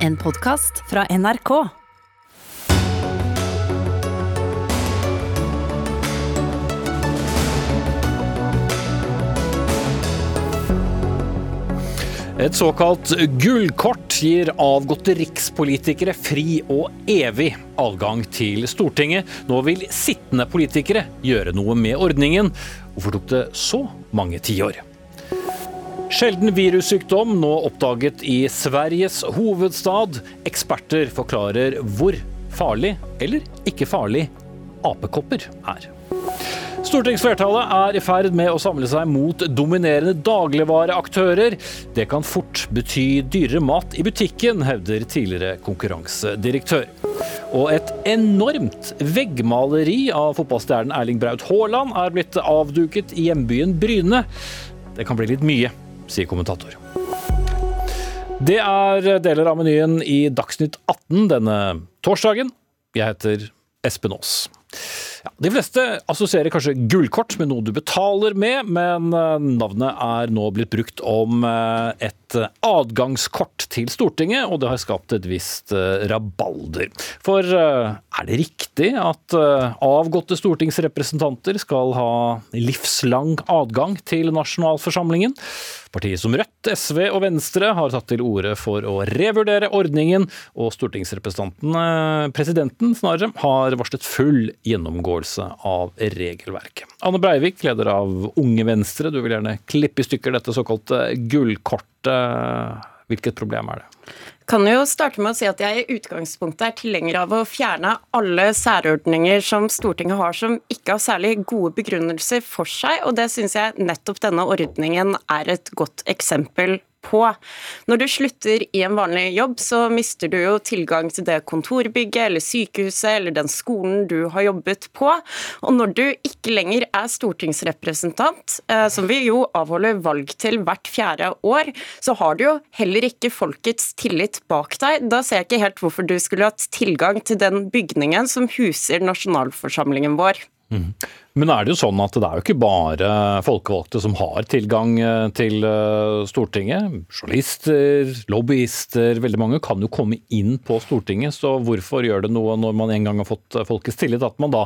En podkast fra NRK. Et såkalt gullkort gir avgåtte rikspolitikere fri og evig adgang til Stortinget. Nå vil sittende politikere gjøre noe med ordningen. Hvorfor tok det så mange tiår? Sjelden virussykdom nå oppdaget i Sveriges hovedstad. Eksperter forklarer hvor farlig eller ikke farlig apekopper er. Stortingsflertallet er i ferd med å samle seg mot dominerende dagligvareaktører. Det kan fort bety dyrere mat i butikken, hevder tidligere konkurransedirektør. Og et enormt veggmaleri av fotballstjernen Erling Braut Haaland er blitt avduket i hjembyen Bryne. Det kan bli litt mye, sier kommentator. Det er deler av menyen i Dagsnytt 18 denne torsdagen. Jeg heter Espen Aas. Ja, de fleste assosierer kanskje gullkort med noe du betaler med, men eh, navnet er nå blitt brukt om eh, et adgangskort til Stortinget, og det har skapt et visst eh, rabalder. For er det riktig at avgåtte stortingsrepresentanter skal ha livslang adgang til nasjonalforsamlingen? Partier som Rødt, SV og Venstre har tatt til orde for å revurdere ordningen, og stortingsrepresentanten, presidenten snarere, har varslet full gjennomgåelse av regelverket. Anne Breivik, leder av Unge Venstre, du vil gjerne klippe i stykker dette såkalte gullkortet. Hvilket problem er det? kan jo starte med å si at jeg i utgangspunktet er tilhenger av å fjerne alle særordninger som Stortinget har som ikke har særlig gode begrunnelser for seg, og det syns jeg nettopp denne ordningen er et godt eksempel på. Når du slutter i en vanlig jobb, så mister du jo tilgang til det kontorbygget eller sykehuset eller den skolen du har jobbet på. Og når du ikke lenger er stortingsrepresentant, eh, som vi jo avholder valg til hvert fjerde år, så har du jo heller ikke folkets tillit bak deg. Da ser jeg ikke helt hvorfor du skulle hatt tilgang til den bygningen som huser nasjonalforsamlingen vår. Mm. Men er det jo sånn at det er jo ikke bare folkevalgte som har tilgang eh, til eh, Stortinget. Journalister, lobbyister, veldig mange kan jo komme inn på Stortinget. Så hvorfor gjør det noe når man en gang har fått folkets tillit, at man da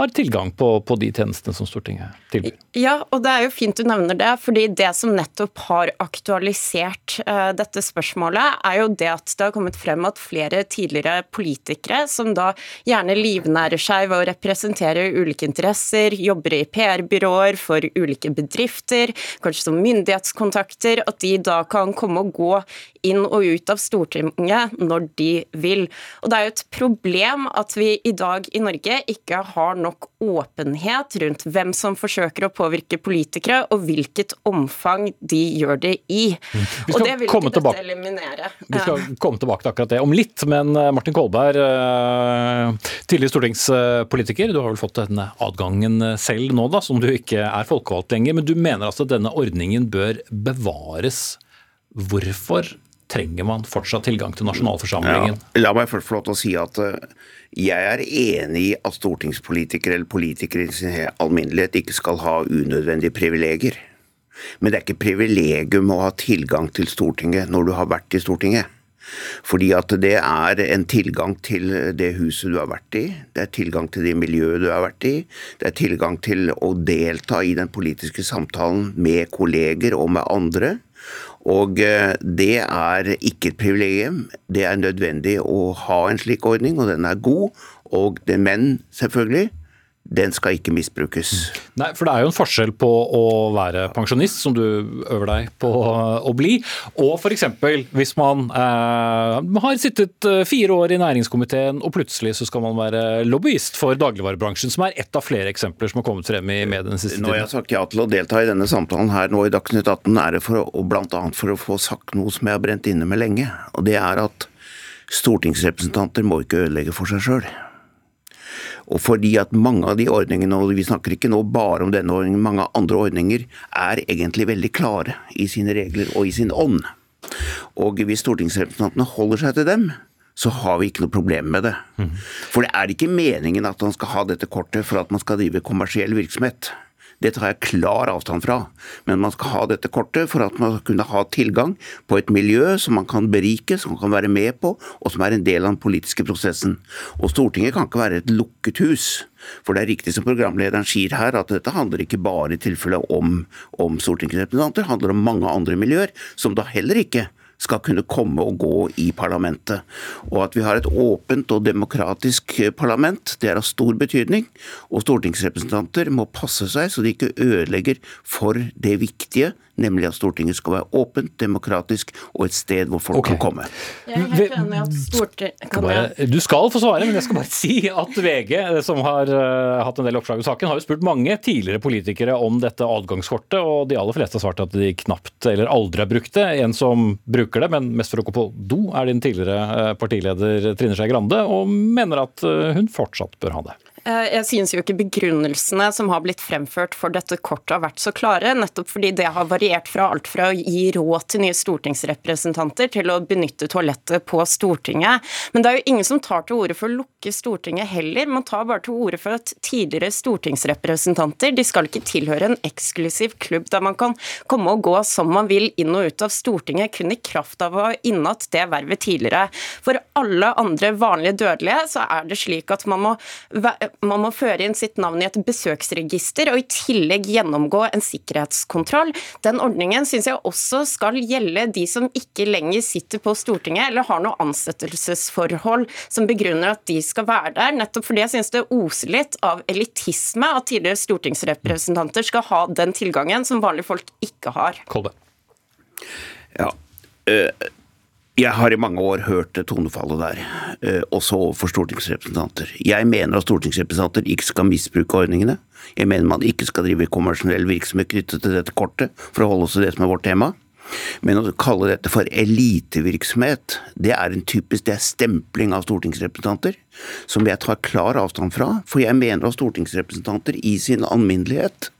har tilgang på, på de tjenestene som Stortinget tilbyr? Ja, og det er jo fint du nevner det, fordi det som nettopp har aktualisert uh, dette spørsmålet, er jo det at det har kommet frem at flere tidligere politikere, som da gjerne livnærer seg ved å representere ulike interesser, journalister, jobber i PR-byråer for ulike bedrifter, kanskje som myndighetskontakter, at de da kan komme og gå inn og ut av Stortinget når de vil. Og Det er jo et problem at vi i dag i Norge ikke har nok åpenhet rundt hvem som forsøker å påvirke politikere, og hvilket omfang de gjør det i. Mm. Og Det vil ikke dette eliminere. Vi skal komme tilbake til akkurat det om litt, men eh, Martin Kolberg, eh, tidligere stortingspolitiker, du har vel fått denne adgangen ordningen eh, selv nå, da, som du ikke er folkevalgt lenger. Men du mener altså at denne ordningen bør bevares. Hvorfor trenger man fortsatt tilgang til nasjonalforsamlingen? Ja, la meg først få lov til å si at eh, jeg er enig i at stortingspolitikere eller politikere i sin alminnelighet ikke skal ha unødvendige privilegier. Men det er ikke privilegium å ha tilgang til Stortinget når du har vært i Stortinget. Fordi at det er en tilgang til det huset du har vært i, det er tilgang til det miljøet du har vært i, det er tilgang til å delta i den politiske samtalen med kolleger og med andre. Og eh, det er ikke et privilegium, det er nødvendig å ha en slik ordning, og den er god. Og det, men selvfølgelig, den skal ikke misbrukes. Nei, for det er jo en forskjell på å være pensjonist, som du øver deg på å bli, og f.eks. hvis man eh, har sittet eh, fire år i næringskomiteen og plutselig så skal man være lobbyist for dagligvarebransjen, som er ett av flere eksempler som har kommet frem i mediene den siste tiden. Når jeg har sagt ja til å delta i denne samtalen her nå i Dagsnytt 18, er det for å, bl.a. for å få sagt noe som jeg har brent inne med lenge. Og det er at stortingsrepresentanter må ikke ødelegge for seg sjøl. Og fordi at mange av de ordningene, og vi snakker ikke nå bare om denne ordningen, mange andre ordninger er egentlig veldig klare i sine regler og i sin ånd. Og hvis stortingsrepresentantene holder seg til dem, så har vi ikke noe problem med det. For det er ikke meningen at man skal ha dette kortet for at man skal drive kommersiell virksomhet. Det tar jeg klar avstand fra. Men man skal ha dette kortet for at man skal kunne ha tilgang på et miljø som man kan berike, som man kan være med på, og som er en del av den politiske prosessen. Og Stortinget kan ikke være et lukket hus. For det er riktig som programlederen sier her, at dette handler ikke bare i tilfelle om, om stortingsrepresentanter, det handler om mange andre miljøer, som da heller ikke skal kunne komme og gå i parlamentet. Og at vi har et åpent og demokratisk parlament, det er av stor betydning. Og stortingsrepresentanter må passe seg så de ikke ødelegger for det viktige nemlig at Stortinget skal være åpent, demokratisk og et sted hvor folk okay. kan komme. Jeg er helt enig at Stortinget Du skal få svare, men jeg skal bare si at VG, som har uh, hatt en del oppslag i saken, har jo spurt mange tidligere politikere om dette adgangskortet, og de aller fleste har svart at de knapt eller aldri har brukt det. En som bruker det, men mest for å gå på do, er din tidligere eh, partileder Trine Skei Grande, og mener at eh, hun fortsatt bør ha det. Eh, jeg synes jo ikke begrunnelsene som har blitt fremført for dette kortet har vært så klare, nettopp fordi det har variert fra alt fra å gi råd til nye stortingsrepresentanter til å benytte toalettet på Stortinget. Men det er jo ingen som tar til orde for å lukke Stortinget heller. Man tar bare til orde for at tidligere stortingsrepresentanter de skal ikke tilhøre en eksklusiv klubb der man kan komme og gå som man vil inn og ut av Stortinget, kun i kraft av å ha innatt det vervet tidligere. For alle andre vanlige dødelige så er det slik at man må man må føre inn sitt navn i et besøksregister og i tillegg gjennomgå en sikkerhetskontroll. Den ordningen syns jeg også skal gjelde de som ikke lenger sitter på Stortinget eller har noe ansettelsesforhold som begrunner at de skal være der. Nettopp fordi jeg syns det oser litt av elitisme at tidligere stortingsrepresentanter skal ha den tilgangen som vanlige folk ikke har. Kolbe. Ja, øh jeg har i mange år hørt tonefallet der, eh, også overfor stortingsrepresentanter. Jeg mener at stortingsrepresentanter ikke skal misbruke ordningene. Jeg mener man ikke skal drive kommersiell virksomhet knyttet til dette kortet, for å holde oss til det som er vårt tema. Men å kalle dette for elitevirksomhet, det er en typisk det er stempling av stortingsrepresentanter, som jeg tar klar avstand fra. For jeg mener at stortingsrepresentanter i sin alminnelighet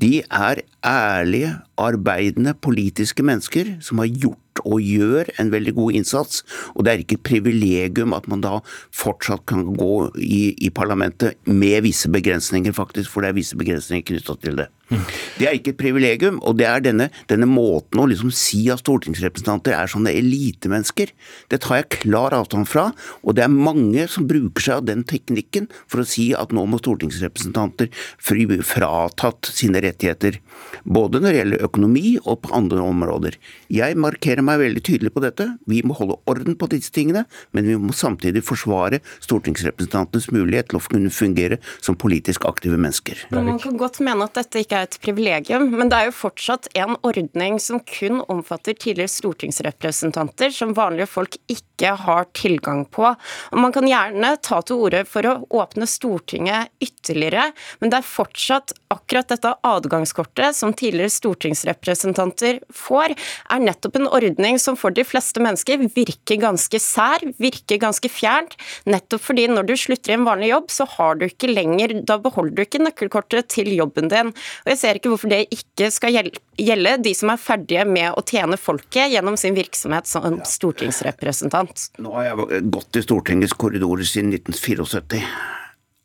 de er ærlige, arbeidende politiske mennesker som har gjort og gjør en veldig god innsats. Og det er ikke et privilegium at man da fortsatt kan gå i, i parlamentet med visse begrensninger, faktisk, for det er visse begrensninger knyttet til det. Det er ikke et privilegium, og det er denne, denne måten å liksom si at stortingsrepresentanter er sånne elitemennesker. Det tar jeg klar avstand fra, og det er mange som bruker seg av den teknikken for å si at nå må stortingsrepresentanter fri fratatt sine rettigheter. Både når det gjelder økonomi og på andre områder. Jeg markerer meg veldig tydelig på dette. Vi må holde orden på disse tingene, men vi må samtidig forsvare stortingsrepresentantenes mulighet til å kunne fungere som politisk aktive mennesker. Men man kan godt mene at dette ikke er et privilegium, men det er jo fortsatt en ordning som kun omfatter tidligere stortingsrepresentanter, som vanlige folk ikke har tilgang på. Og Man kan gjerne ta til orde for å åpne Stortinget ytterligere, men det er fortsatt akkurat dette adgangskortet som tidligere stortingsrepresentanter får, er nettopp en ordning som for de fleste mennesker virker ganske sær, virker ganske fjernt, nettopp fordi når du slutter i en vanlig jobb, så har du ikke lenger, da beholder du ikke nøkkelkortet til jobben din. Og og jeg ser ikke hvorfor det ikke skal gjelde de som er ferdige med å tjene folket gjennom sin virksomhet som stortingsrepresentant. Nå har jeg gått i Stortingets korridorer siden 1974.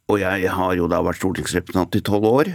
Og jeg har jo da vært stortingsrepresentant i tolv år,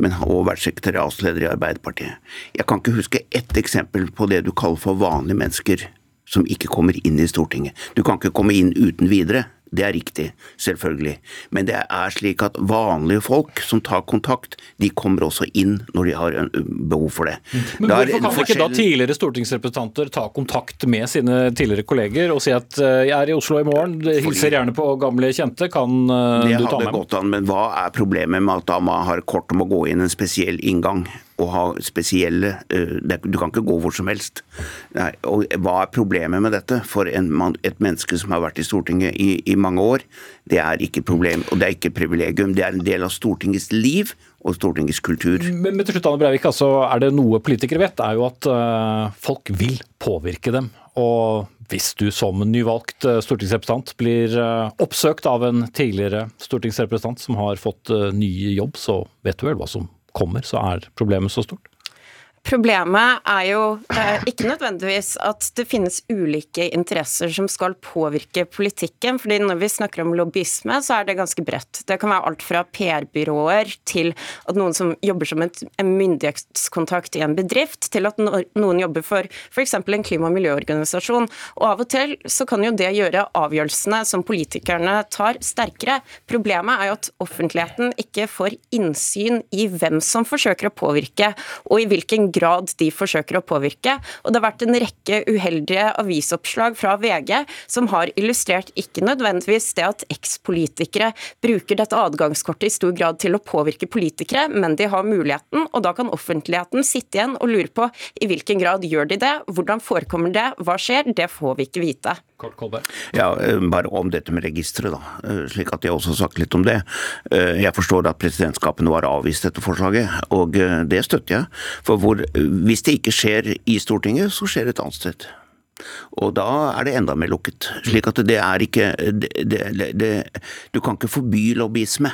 men har også vært sekretariatsleder i Arbeiderpartiet. Jeg kan ikke huske ett eksempel på det du kaller for vanlige mennesker som ikke kommer inn i Stortinget. Du kan ikke komme inn uten videre. Det er riktig, selvfølgelig. Men det er slik at vanlige folk som tar kontakt, de kommer også inn når de har behov for det. Men Hvorfor kan forskjell... ikke da tidligere stortingsrepresentanter ta kontakt med sine tidligere kolleger og si at jeg er i Oslo i morgen, hilser gjerne på gamle kjente, kan du ta med meg? Det hadde gått an, men hva er problemet med at da man har kort om å gå inn en spesiell inngang? Å ha spesielle eh, Du kan ikke gå hvor som helst. Nei, og Hva er problemet med dette for en, et menneske som har vært i Stortinget i, i mange år? Det er ikke problem, og det er ikke privilegium. Det er en del av Stortingets liv og Stortingets kultur. Men, men til slutt, Anne Breivik, altså, er det noe politikere vet, er jo at uh, folk vil påvirke dem. Og hvis du som nyvalgt uh, stortingsrepresentant blir uh, oppsøkt av en tidligere stortingsrepresentant som har fått ny jobb, så vet du vel hva som kommer, så er problemet så stort? Problemet er jo eh, ikke nødvendigvis at det finnes ulike interesser som skal påvirke politikken. fordi når vi snakker om lobbyisme, så er det ganske bredt. Det kan være alt fra PR-byråer til at noen som jobber som en myndighetskontakt i en bedrift, til at noen jobber for f.eks. en klima- og miljøorganisasjon. Og av og til så kan jo det gjøre avgjørelsene som politikerne tar, sterkere. Problemet er jo at offentligheten ikke får innsyn i hvem som forsøker å påvirke, og i hvilken grad de forsøker å påvirke. Og det har vært en rekke uheldige avisoppslag fra VG som har illustrert ikke nødvendigvis det at ekspolitikere bruker dette adgangskortet i stor grad til å påvirke politikere, men de har muligheten, og da kan offentligheten sitte igjen og lure på i hvilken grad gjør de det, hvordan forekommer det, hva skjer, det får vi ikke vite. Ja, eh, Bare om dette med registeret, da, eh, slik at jeg også har sagt litt om det. Eh, jeg forstår at presidentskapet nå har avvist dette forslaget, og det støtter jeg. For hvor hvis det ikke skjer i Stortinget, så skjer det et annet sted. Og da er det enda mer lukket. Slik at det er ikke det, det, det, Du kan ikke forby lobbyisme.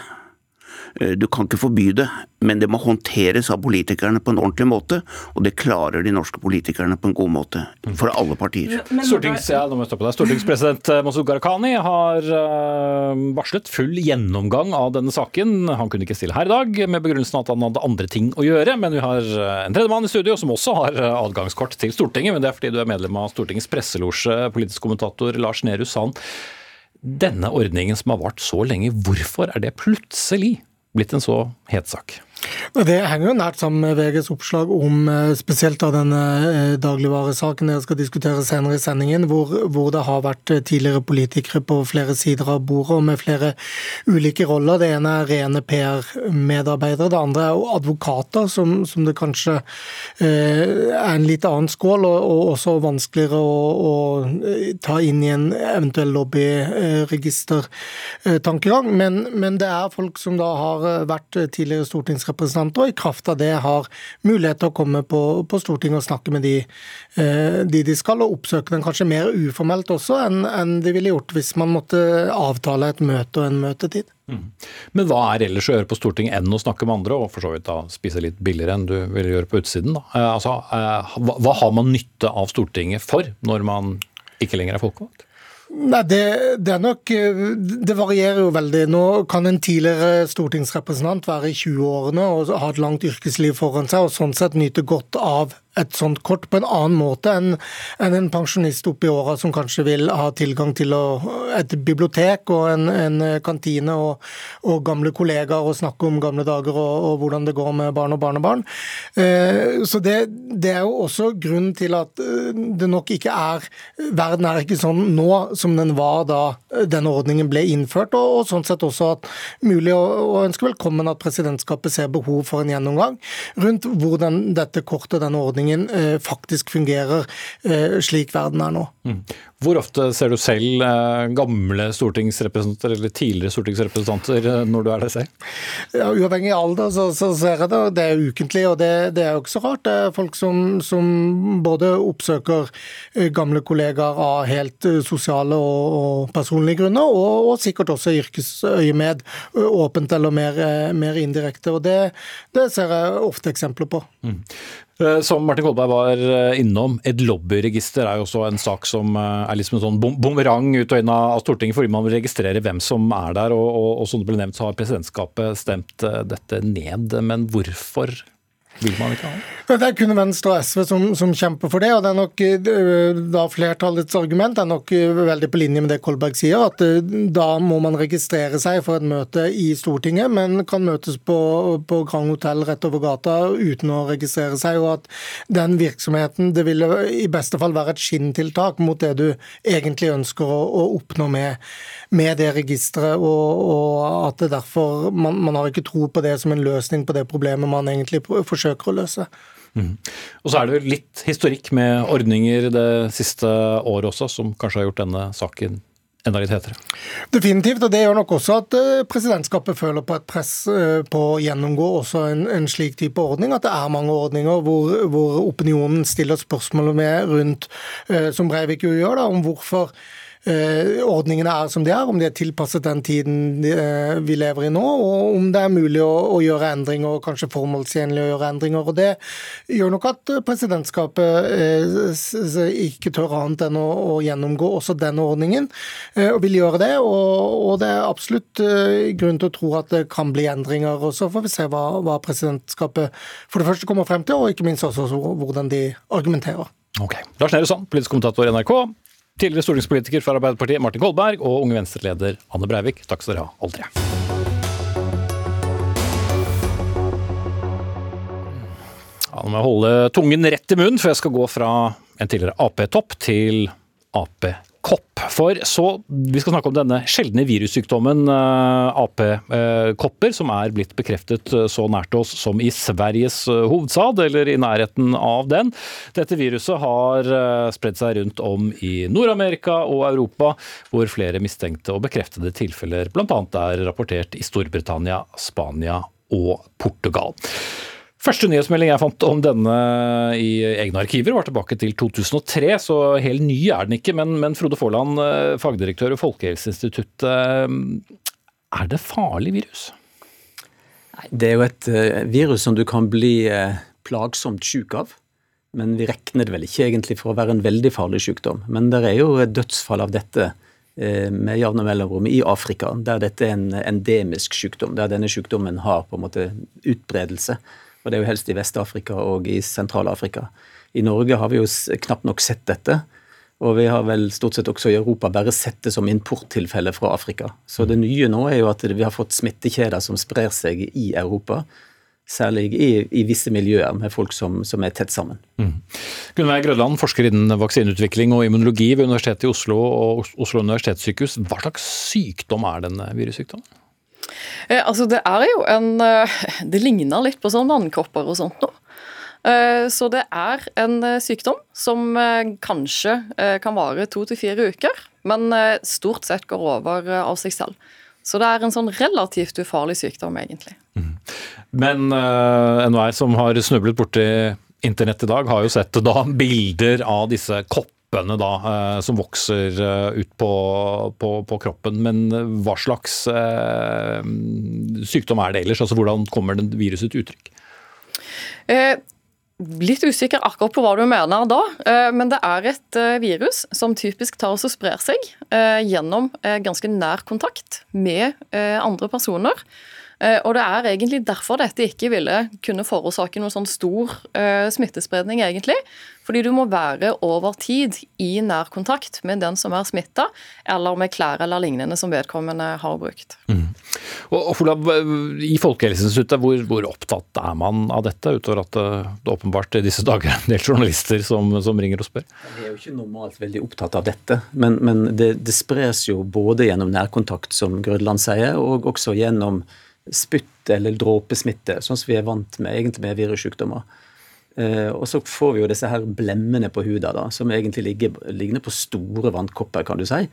Eh, du kan ikke forby det, men det må håndteres av politikerne på en ordentlig måte. Og det klarer de norske politikerne på en god måte. For alle partier. Stortings, ja, Stortingspresident eh, Masud Gharahkhani har eh, varslet full gjennomgang av denne saken. Han kunne ikke stille her i dag med begrunnelsen at han hadde andre ting å gjøre. Men vi har en tredjemann i studio som også har adgangskort til Stortinget. Men det er fordi du er medlem av Stortingets presselosje, politisk kommentator Lars Nehru Sand. Denne ordningen som har vart så lenge, hvorfor er det plutselig blitt en så het sak? Det henger jo nært sammen med VGs oppslag om eh, spesielt av denne eh, dagligvaresaken jeg skal diskutere senere i sendingen, hvor, hvor, det har vært eh, tidligere politikere på flere sider av bordet og med flere ulike roller. Det ene er rene PR-medarbeidere, det andre er advokater, som, som det kanskje eh, er en litt annen skål, og, og også vanskeligere å, å, ta inn i en eventuell lobbyregistertankegang. Men, men det er folk som da har vært tidligere stortingsrepresentanter stortingsrepresentanter, og i kraft av det har mulighet til å komme på, på Stortinget og snakke med de, eh, de, de skal, og oppsøke dem kanskje mer uformelt også enn, enn de ville gjort hvis man måtte avtale et møte og en møtetid. Mm. Men hva er ellers å gjøre på Stortinget enn å snakke med andre, og for så vidt da spise litt billigere enn du ville gjøre på utsiden? da? Eh, altså, eh, hva, hva har man nytte av Stortinget for, når man ikke lenger er folkevalgt? Nei, det, det, er nok Det varierer jo veldig. Nå kan en tidligere stortingsrepresentant være i 20-årene og ha et langt yrkesliv foran seg, og sånn sett nyte godt av et sånt kort på en annen måte enn en, en pensjonist oppi åra som kanskje vil ha tilgang til et bibliotek og en, en kantine og, og, gamle kollegaer og snakke om gamle dager og, og, hvordan det går med barn og barnebarn. Eh, så det, det, er jo også grunnen til at eh, det nok ikke er Verden er ikke sånn nå som den var da denne ordningen ble innført, og, og sånn sett også at mulig å, å ønske velkommen at presidentskapet ser behov for en gjennomgang rundt hvordan dette kortet, denne ordningen, ordningen eh, faktisk fungerer eh, slik verden er nå. Mm. Hvor ofte ser du selv eh, gamle stortingsrepresentanter eller tidligere stortingsrepresentanter når du er der selv? Ja, uavhengig av alder så, så, ser jeg det. Det er ukentlig, og det, det, er jo ikke så rart. Det er folk som, som både oppsøker gamle kollegaer av helt sosiale og, og personlige grunner, og, og sikkert også yrkesøyemed, åpent eller mer, mer indirekte. og det, det, ser jeg ofte eksempler på. Mm. Eh, som Martin Kolberg var eh, innom, et lobbyregister er jo også en sak som eh, er liksom en sånn bumerang ut og inn av Stortinget, fordi man vil registrere hvem som er der. Og, og, og som det ble nevnt, så har presidentskapet stemt dette ned. Men hvorfor vil man ikke ha det? Er kun Venstre og SV som, som, kjemper for det. og det er nok eh, da Flertallets argument er nok eh, veldig på linje med det Kolberg sier. At eh, da må man registrere seg for et møte i Stortinget, men kan møtes på, på Grand Hotell rett over gata uten å registrere seg. Og at den virksomheten det ville i beste fall være et skinntiltak mot det du egentlig ønsker å, å oppnå med, med det registeret. Og, og, at det derfor man, man har ikke tro på det som en løsning på det problemet man egentlig forsøker å løse. Mm. Og så er det jo litt historikk med ordninger det siste året også, som kanskje har gjort denne saken enda litt hetere. Definitivt, og det gjør nok også at eh, presidentskapet føler på et press eh, på å gjennomgå også en, en slik type ordning. At det er mange ordninger hvor, hvor opinionen stiller spørsmål med rundt, eh, som Breivik jo gjør, da, om hvorfor ordningene er som de er, om de er tilpasset den tiden eh, vi lever i nå, og om det er mulig å, å gjøre endringer, og kanskje formålstjenlig å gjøre endringer. og Det gjør nok at presidentskapet eh, ikke tør annet enn å, å gjennomgå også denne ordningen, eh, og vil gjøre det. Og, og det er absolutt eh, grunn til å tro at det kan bli endringer. og Så får vi se hva, hva presidentskapet for det første kommer frem til, og ikke minst også hvordan de argumenterer. Ok. Lars Nehru Sand, politisk kommentator i NRK. Tidligere stortingspolitiker fra Arbeiderpartiet Martin Kolberg og Unge Venstre-leder Anne Breivik. Takk skal dere ha, alle tre. Ja, nå må jeg holde tungen rett i munnen, for jeg skal gå fra en tidligere Ap-topp til Ap-kopp. For så, Vi skal snakke om denne sjeldne virussykdommen uh, Ap-kopper, som er blitt bekreftet uh, så nært oss som i Sveriges uh, hovedstad, eller i nærheten av den. Dette viruset har spredd seg rundt om i Nord-Amerika og Europa, hvor flere mistenkte og bekreftede tilfeller bl.a. er rapportert i Storbritannia, Spania og Portugal. Første nyhetsmelding jeg fant om denne i egne arkiver, var tilbake til 2003, så helt ny er den ikke. Men, men Frode Forland, eh, fagdirektør ved Folkehelseinstituttet, eh, er det farlig virus? Det er jo et uh, virus som du kan bli plagsomt syk av. Men vi regner det vel ikke egentlig for å være en veldig farlig sykdom. Men det er jo et dødsfall av dette med jevne mellomrom i Afrika, der dette er en endemisk sykdom. Der denne sykdommen har på en måte utbredelse. Og det er jo helst i Vest-Afrika og i Sentral-Afrika. I Norge har vi jo knapt nok sett dette. Og vi har vel stort sett også i Europa bare sett det som importtilfelle fra Afrika. Så det nye nå er jo at vi har fått smittekjeder som sprer seg i Europa. Særlig i, i visse miljøer med folk som, som er tett sammen. Mm. Gunnveig Grødland, forsker innen vaksineutvikling og immunologi ved Universitetet i Oslo og Oslo universitetssykehus. Hva slags sykdom er denne virussykdommen? Eh, altså, det er jo en eh, Det ligner litt på sånn vannkopper og sånt noe. Eh, så det er en sykdom som kanskje kan vare to til fire uker, men stort sett går over av seg selv. Så det er en sånn relativt ufarlig sykdom, egentlig. Mm. Men uh, NHR som har snublet borti internett i dag, har jo sett da bilder av disse koppene puppene da, eh, som vokser eh, ut på, på, på, kroppen. Men hva slags eh, sykdom er det ellers? Altså Hvordan kommer den viruset til uttrykk? Eh, litt usikker akkurat på hva du mener da, eh, men det er et virus som typisk tar oss og sprer seg gjennom ganske nær kontakt med andre personer. Eh, og det er egentlig derfor dette ikke ville kunne forårsake noen sånn stor uh, smittespredning, egentlig. Fordi du må være over tid i nær kontakt med den som er smitta, eller med klær eller lignende som vedkommende har brukt. Mm. Og, og I Folkehelseinstituttet, hvor, hvor, opptatt er man av dette, utover at det, det åpenbart i disse dager er en del journalister som, som, ringer og spør? Vi er jo ikke normalt veldig opptatt av dette, men, men det, det spres jo både gjennom nærkontakt, som Grødland sier, og også gjennom spytt eller dråpesmitte, sånn som vi er vant med egentlig med virussykdommer. Eh, og så får vi jo disse her blemmene på huda, da, som egentlig ligger, ligner på store vannkopper, kan du si.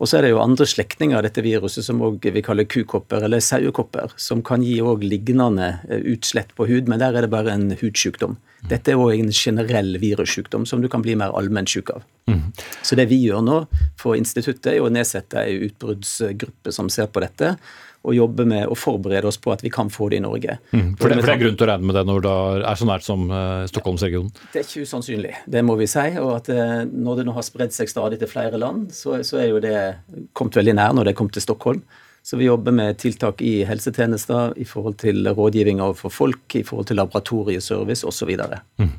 Og så er det jo andre slektninger av dette viruset som vi kaller kukopper eller sauekopper, som kan gi òg lignende eh, utslett på hud, men der er det bare en hudsykdom. Dette er òg en generell virussykdom som du kan bli mer allmennssyk av. Mm. Så det vi gjør nå for instituttet, er å nedsette ei utbruddsgruppe som ser på dette og jobbe med å forberede oss på at vi kan få det i Norge. Mm, for, det, for, det, er grunn til å regne med det når det er så nært som uh, Stockholmsregionen? Det er ikke usannsynlig, det må vi si. Og at uh, når det nå har spredd seg stadig til flere land, så, så er jo det kommet veldig nær når det kom til Stockholm. Så vi jobber med tiltak i helsetjenester, i forhold til rådgivning overfor folk, i forhold til laboratorieservice osv. Mm.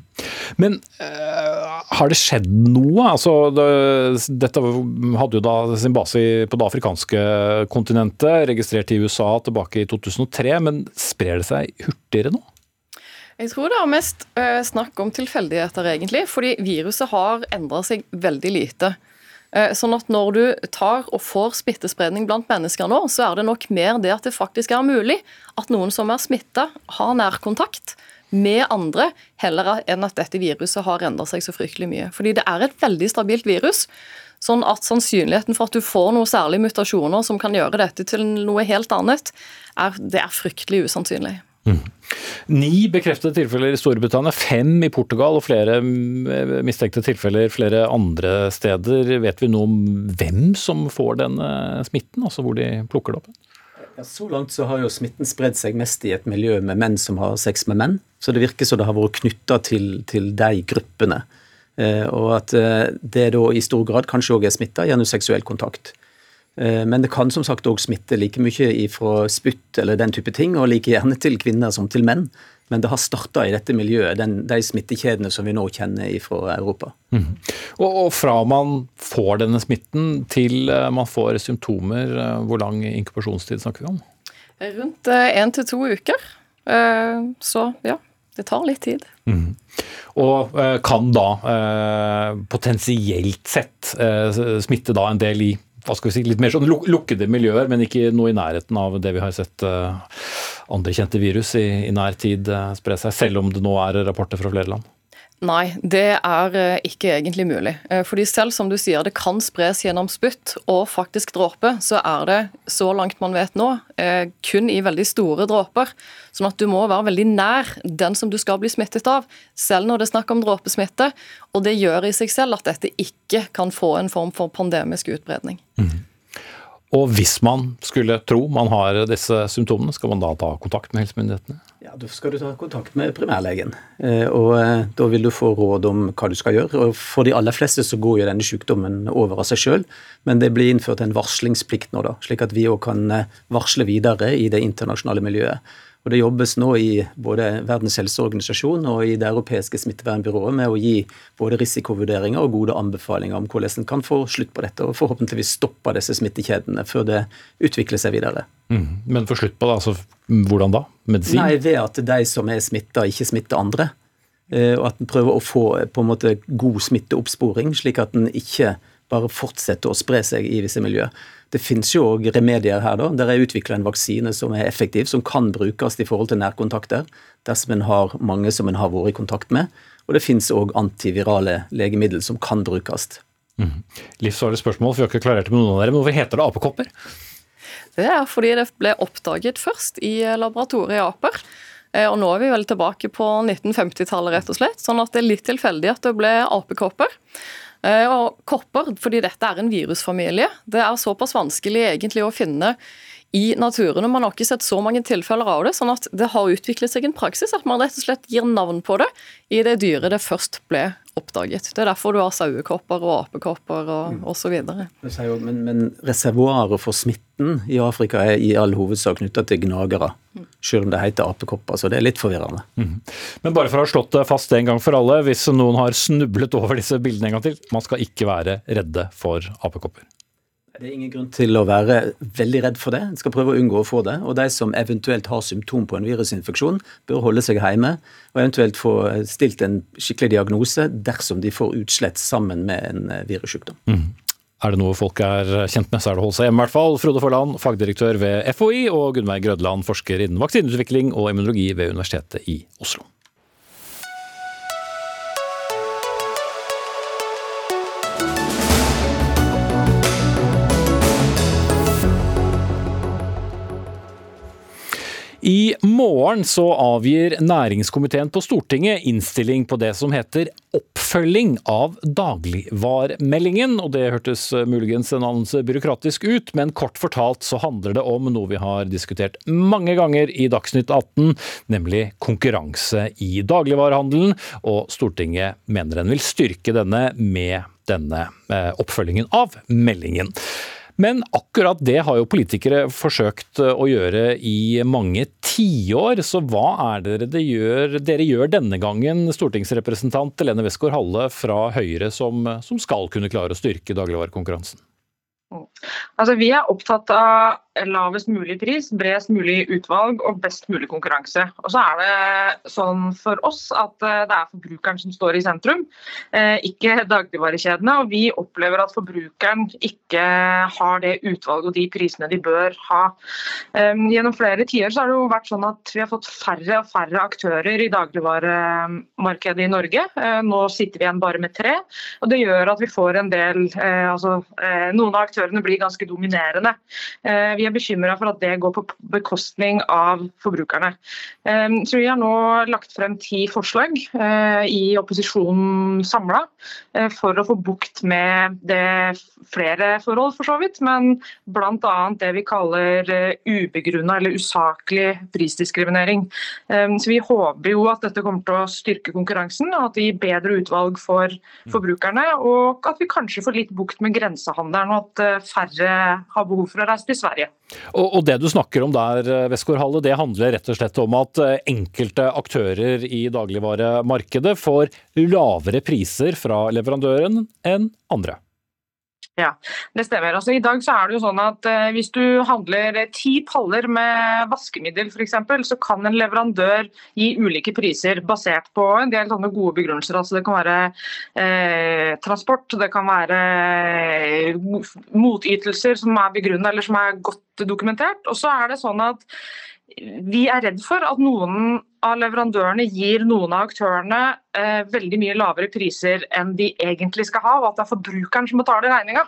Men uh, har det skjedd noe? Altså, det, dette hadde jo da sin base på det afrikanske kontinentet, registrert i USA tilbake i 2003, men sprer det seg hurtigere nå? Jeg tror det er mest uh, snakk om tilfeldigheter, egentlig. Fordi viruset har endra seg veldig lite. Uh, sånn at når du tar og får smittespredning blant mennesker nå, så er det nok mer det at det faktisk er mulig at noen som er smitta, har nærkontakt med andre, heller enn at dette viruset har endret seg så fryktelig mye. Fordi det er et veldig stabilt virus. Sånn at sannsynligheten for at du får noen særlige mutasjoner som kan gjøre dette til noe helt annet, er, det er fryktelig usannsynlig. Mm. Ni bekreftede tilfeller i Storbritannia, fem i Portugal og flere mm, mistenkte tilfeller flere andre steder. Vet vi noe om hvem som får denne smitten, altså hvor de plukker det opp? Ja, så langt så har jo smitten spredd seg mest i et miljø med menn som har sex med menn. Så det virker som det har vært knytta til, til, de gruppene. Eh, og at eh, det da i stor grad kanskje òg er smitta gjennom seksuell kontakt. Eh, men det kan som sagt òg smitte like mye fra spytt eller den type ting, og like gjerne til kvinner som til menn. Men det har starta i dette miljøet, den, de smittekjedene som vi nå kjenner fra Europa. Mm. Og, og, fra man får denne smitten til man får symptomer, hvor lang inkubasjonstid snakker vi om? Rundt én til to uker. Så ja, det tar litt tid. Mm. Og kan da potensielt sett smitte da en del i hva skal vi si, litt mer sånn lukkede miljøer, men ikke noe i nærheten av det vi har sett andre kjente virus i, i nær tid spre seg, selv om det nå er rapporter fra flere land? Nei, det er eh, ikke egentlig mulig. Fordi selv som du sier, det kan spres gjennom spytt og faktisk dråpe, så er det, så langt man vet nå, kun i veldig store dråper. Sånn at du må være veldig nær den som du skal bli smittet av, selv når det er snakk om dråpesmitte. Og det gjør i seg selv at dette ikke kan få en form for pandemisk utbredning. Mm. Og hvis man skulle tro man har disse symptomene, skal man da ta kontakt med helsemyndighetene? Ja, Da skal du ta kontakt med primærlegen, eh, og eh, da vil du få råd om hva du skal gjøre. Og For de aller fleste så går jo denne sykdommen over av seg sjøl, men det blir innført en varslingsplikt nå, da, slik at vi òg kan eh, varsle videre i det internasjonale miljøet. Og Det jobbes nå i både Verdens helseorganisasjon og i det europeiske smittevernbyrået med å gi både risikovurderinger og gode anbefalinger om hvordan en kan få slutt på dette og forhåpentligvis stoppe disse smittekjedene før det utvikler seg videre. Mm. Men få slutt på det, altså hvordan da? Medisin? Nei, Ved at de som er smitta, ikke smitter andre. Eh, og at en prøver å få på en måte god smitteoppsporing, slik at en ikke bare fortsetter å spre seg i visse miljøer. Det finnes jo òg remedier her. da. Der er utvikla en vaksine som er effektiv, som kan brukes i forhold til nærkontakter dersom en har mange som en har vært i kontakt med. Og det finnes òg antivirale legemiddel som kan brukes. Mm. Livsfarlig spørsmål, for vi har ikke klarert det med noen av dere, men hvorfor heter det apekopper? Det er fordi det ble oppdaget først i laboratoriet i aper. Eh, og nå er vi vel tilbake på 1950-tallet, rett og slett. Sånn at det er litt tilfeldig at det ble apekopper. Eh, og kopper, fordi dette er en virusfamilie, det er såpass vanskelig egentlig å finne i naturen. og Man har ikke sett så mange tilfeller av det, sånn at det har utviklet seg en praksis at man rett og slett gir navn på det i det dyret det først ble oppdaget. Det er derfor du har sauekopper og apekopper og mm. osv. Men, men reservoaret for smitten i Afrika er i all hovedsak knytta til gnagere, mm. selv om det heter apekopper. Så det er litt forvirrende. Mm. Men bare for å ha slått det fast en gang for alle, hvis noen har snublet over disse bildene en gang til, man skal ikke være redde for apekopper. Det er ingen grunn til å være veldig redd for det. En skal prøve å unngå å få det. Og de som eventuelt har symptom på en virusinfeksjon, bør holde seg hjemme og eventuelt få stilt en skikkelig diagnose dersom de får utslett sammen med en eh, virussykdom. Mm. Er det noe folk er kjent med, så er det å holde seg hjemme i hvert fall. Frode Forland, fagdirektør ved FHI, og Gunnveig Grødland, forsker innen vaksineutvikling og immunologi ved Universitetet i Oslo. I morgen så avgir næringskomiteen på Stortinget innstilling på det som heter oppfølging av dagligvaremeldingen. Og det hørtes muligens en anelse byråkratisk ut, men kort fortalt så handler det om noe vi har diskutert mange ganger i Dagsnytt 18, nemlig konkurranse i dagligvarehandelen. Og Stortinget mener den vil styrke denne med denne eh, oppfølgingen av meldingen. Men akkurat det har jo politikere forsøkt eh, å gjøre i mange tiår. Så hva er det dere gjør, dere gjør denne gangen, stortingsrepresentant Lene Westgård-Halle fra Høyre, som, som skal kunne klare å styrke dagligvarekonkurransen? Altså, vi er opptatt av lavest mulig pris, bredest mulig utvalg og best mulig konkurranse. Og så er det sånn for oss at eh, det er forbrukeren som står i sentrum, eh, ikke dagligvarekjedene. Og vi opplever at forbrukeren ikke har det utvalget og de prisene de bør ha. Eh, gjennom flere tider har det jo vært sånn at vi har fått færre og færre aktører i dagligvaremarkedet i Norge. Nå sitter vi igjen bare med tre. og Det gjør at vi får en del altså, Noen av aktørene blir ganske dominerende. Vi vi er bekymra for at det går på bekostning av forbrukerne. Så Vi har nå lagt frem ti forslag i opposisjonen samla for å få bukt med det flere forhold, for så vidt, men bl.a. det vi kaller ubegrunna eller usaklig prisdiskriminering. Så Vi håper jo at dette kommer til å styrke konkurransen, og at det gir bedre utvalg for forbrukerne. Og at vi kanskje får litt bukt med grensehandelen, og at eh, færre har behov for å reise til Sverige. Og, og Det du snakker om der, Westgård det handler rett og slett om at eh, enkelte aktører i dagligvaremarkedet får lavere priser fra leverandøren enn andre? Ja, det stemmer. Altså, I dag så er det jo sånn at eh, hvis du handler ti paller med vaskemiddel f.eks., så kan en leverandør gi ulike priser basert på en del sånne gode begrunnelser. Altså, det kan være eh, transport, det kan være eh, motytelser som er begrunnet eller som er godt dokumentert. Og så er det sånn at vi er redd for at noen av leverandørene gir noen av aktørene eh, veldig mye lavere priser enn de egentlig skal ha, og at det er forbrukeren som betaler regninga.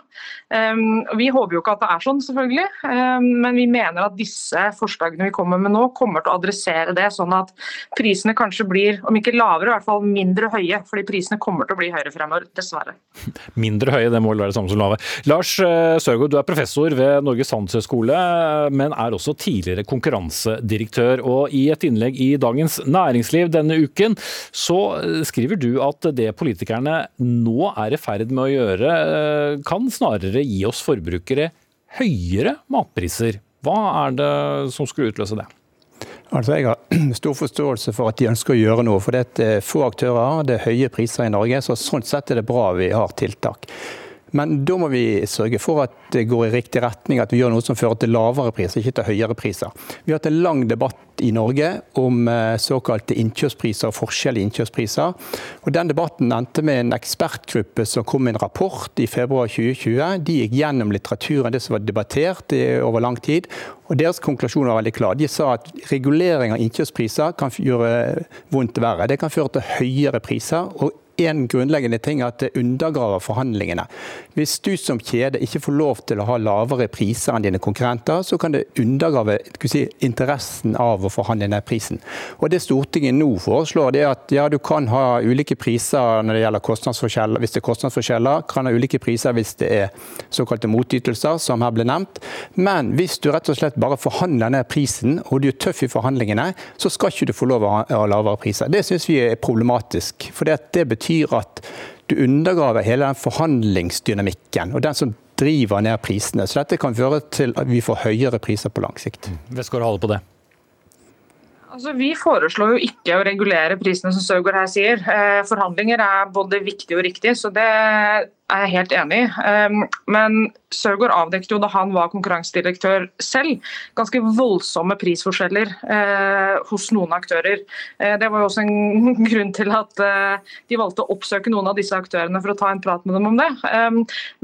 Um, vi håper jo ikke at det er sånn, selvfølgelig, um, men vi mener at disse forslagene vi kommer med nå, kommer til å adressere det, sånn at prisene kanskje blir, om ikke lavere, i hvert fall mindre høye. Fordi prisene kommer til å bli høyere fremover, dessverre. Mindre høye, det må vel være det samme som lave. Lars eh, Sørgaard, du er professor ved Norges handelshøyskole, men er også tidligere konkurransedirektør. Og i et innlegg i dagens Dagens Næringsliv denne uken, så eh, skriver du at det politikerne nå er i ferd med å gjøre, eh, kan snarere gi oss forbrukere høyere matpriser. Hva er det som skulle utløse det? Altså Jeg har stor forståelse for at de ønsker å gjøre noe. For det er få aktører, det er høye priser i Norge. så Sånn sett er det bra vi har tiltak. Men da må vi sørge for at det går i riktig retning, at vi gjør noe som fører til lavere priser, ikke til høyere priser. Vi har hatt en lang debatt i Norge om eh, såkalte innkjøpspriser og forskjell i innkjøpspriser. Og Den debatten endte med en ekspertgruppe som kom med en rapport i februar 2020. De gikk gjennom litteraturen, det som var debattert over lang tid. Og Deres konklusjon var veldig klar. De sa at regulering av innkjøpspriser kan gjøre vondt verre. Det kan føre til høyere priser. og en grunnleggende ting er at det undergraver forhandlingene. Hvis du som kjede ikke får lov til å ha lavere priser enn dine konkurrenter, så kan det undergrave si, interessen av å forhandle ned prisen. Og Det Stortinget nå foreslår, det er at ja, du kan ha ulike priser når det gjelder kostnadsforskjeller, hvis det er kostnadsforskjeller. Kan ha ulike priser hvis det er såkalte motytelser, som her ble nevnt. Men hvis du rett og slett bare forhandler ned prisen, og du er tøff i forhandlingene, så skal ikke du få lov å ha lavere priser. Det syns vi er problematisk. for det betyr betyr at du undergraver hele den forhandlingsdynamikken og den som driver ned prisene. Så dette kan føre til at vi får høyere priser på lang sikt. Westgård holder på det. Altså, vi foreslår jo ikke å regulere prisene, som Søgaard her sier. Eh, forhandlinger er både viktig og riktig, så det er jeg helt enig i. Um, men Søgaard avdekket jo da han var konkurransedirektør selv, ganske voldsomme prisforskjeller eh, hos noen aktører. Eh, det var jo også en grunn til at de valgte å oppsøke noen av disse aktørene for å ta en prat med dem om det.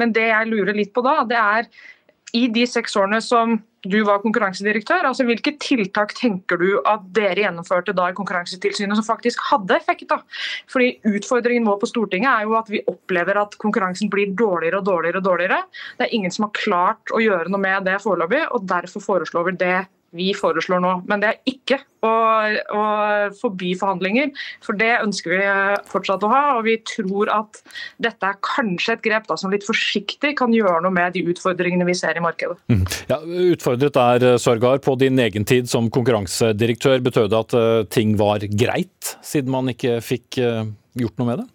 Men det jeg lurer litt på da, det er i de seks årene som du var konkurransedirektør, altså hvilke tiltak tenker du at dere gjennomførte da i Konkurransetilsynet som faktisk hadde effekt? da? Fordi Utfordringen vår på Stortinget er jo at vi opplever at konkurransen blir dårligere og dårligere. og dårligere. Det er ingen som har klart å gjøre noe med det foreløpig, og derfor foreslår vi det vi foreslår nå. Men det er ikke å, å, forby forhandlinger, for det ønsker vi fortsatt å ha. Og vi tror at dette er kanskje et grep da, som litt forsiktig kan gjøre noe med de utfordringene vi ser i markedet. Mm. Ja, utfordret er eh, Sørgaard. På din egen tid som konkurransedirektør, betød det at eh, ting var greit, siden man ikke fikk eh, gjort noe med det?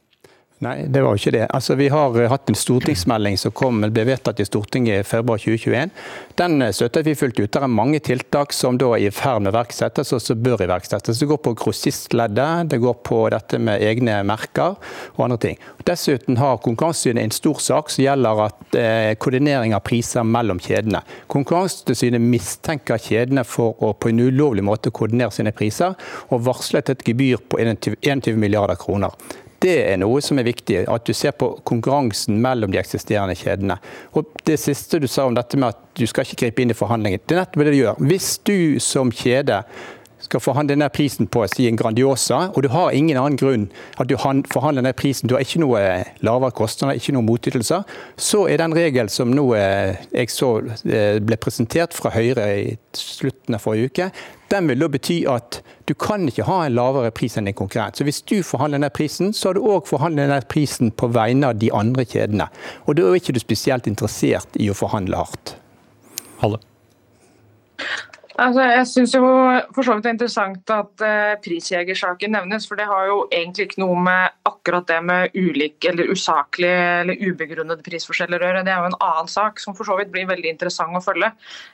Nei, det var jo ikke det. Altså, vi har eh, hatt en stortingsmelding som kom, ble vedtatt i Stortinget i februar 2021. Den eh, støtter vi fullt ut. Det er mange tiltak som da er i ferd med å iverksettes, og som bør iverksettes. Det går på grossistleddet, det går på dette med egne merker og andre ting. Dessuten har Konkurransetilsynet en stor sak som gjelder at, eh, koordinering av priser mellom kjedene. Konkurransetilsynet mistenker kjedene for å på en ulovlig måte koordinere sine priser, og varslet et gebyr på 21 milliarder kroner. Det er noe som er viktig, at du ser på konkurransen mellom de eksisterende kjedene. Og Det siste du sa om dette med at du skal ikke gripe inn i forhandlingen, det er nettopp det du gjør. Hvis du som kjede skal forhandle denne prisen på si en Grandiosa, og du har ingen annen grunn at du forhandler denne prisen, du har ikke noe lavere kostnader, ikke noen motytelser, så er den regel som nå eh, jeg så eh, ble presentert fra Høyre i slutten av forrige uke, den vil da bety at du kan ikke ha en lavere pris enn din konkurrent. Så Hvis du forhandler denne prisen, så har du òg forhandlet denne prisen på vegne av de andre kjedene. Og da er ikke du spesielt interessert i å forhandle hardt. Halle. Altså, jeg syns jo for så vidt det er interessant at uh, prisjegersaken nevnes, for det har jo egentlig ikke noe med akkurat det med ulik eller usaklig eller ubegrunnede prisforskjeller å gjøre. Det er jo en annen sak som for så vidt blir veldig interessant å følge.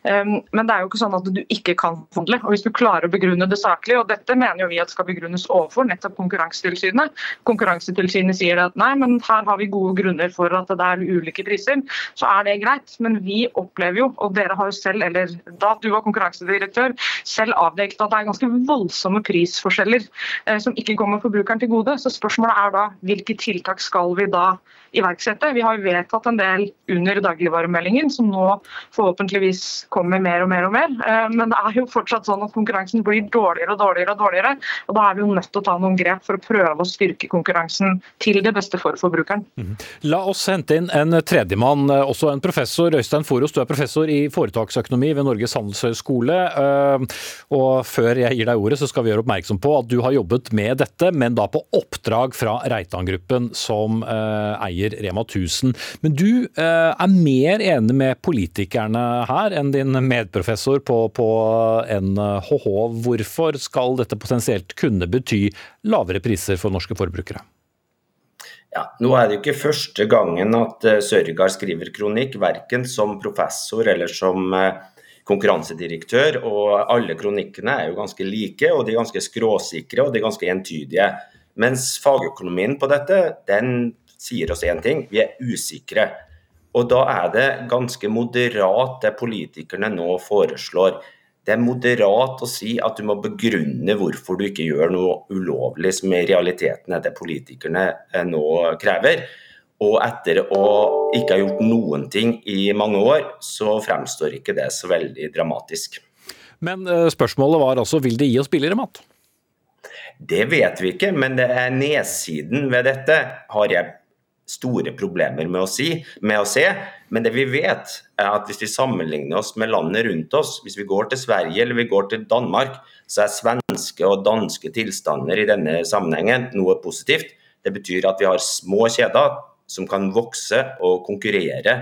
Um, men det er jo ikke sånn at du ikke kan forhandle. Og hvis du klarer å begrunne det saklig, og dette mener jo vi at skal begrunnes overfor nettopp Konkurransetilsynet. Konkurransetilsynet sier at nei, men her har vi gode grunner for at det er ulike priser, så er det greit. Men vi opplever jo, og dere har jo selv, eller da du var konkurransetilsynet direktør selv avdekket at det er ganske voldsomme prisforskjeller eh, som ikke kommer forbrukeren til gode. Så spørsmålet er da hvilke tiltak skal vi da iverksette? Vi har vedtatt en del under dagligvaremeldingen som nå forhåpentligvis kommer mer og mer og mer. Eh, men det er jo fortsatt sånn at konkurransen blir dårligere og dårligere. Og dårligere, og da er vi jo nødt til å ta noen grep for å prøve å styrke konkurransen til det beste for forbrukeren. Mm. La oss hente inn en tredjemann, eh, også en professor. Øystein Foros, du er professor i foretaksøkonomi ved Norges handelshøyskole. Eh, og før jeg gir deg ordet, så skal vi gjøre oppmerksom på at du har jobbet med dette, men da på oppdrag fra Reitan-gruppen, som eh, eier Rema 1000. Men du eh, er mer enig med politikerne her enn din medprofessor på, på NHH. Hvorfor skal dette potensielt kunne bety lavere priser for norske forbrukere? Ja, nå er det jo ikke første gangen at Sørgaard skriver kronikk, verken som professor eller som konkurransedirektør, og alle kronikkene er jo ganske like, og de er ganske skråsikre og de er ganske entydige. Mens fagøkonomien på dette, den sier oss én ting, vi er usikre. Og da er det ganske moderat det politikerne nå foreslår. Det er moderat å si at du må begrunne hvorfor du ikke gjør noe ulovlig, som i realiteten er det politikerne eh, nå krever. Og etter å ikke ha gjort noen ting i mange år, så fremstår ikke det så veldig dramatisk. Men eh, spørsmålet var altså, vil det gi oss billigere mat? Det vet vi ikke, men det er nedsiden ved dette har jeg store problemer med å, si, med å se. Men det vi vet, er at hvis vi sammenligner oss med landet rundt oss, hvis vi går til Sverige eller vi går til Danmark, så er svenske og danske tilstander i denne sammenhengen noe positivt. Det betyr at vi har små kjeder som kan vokse og konkurrere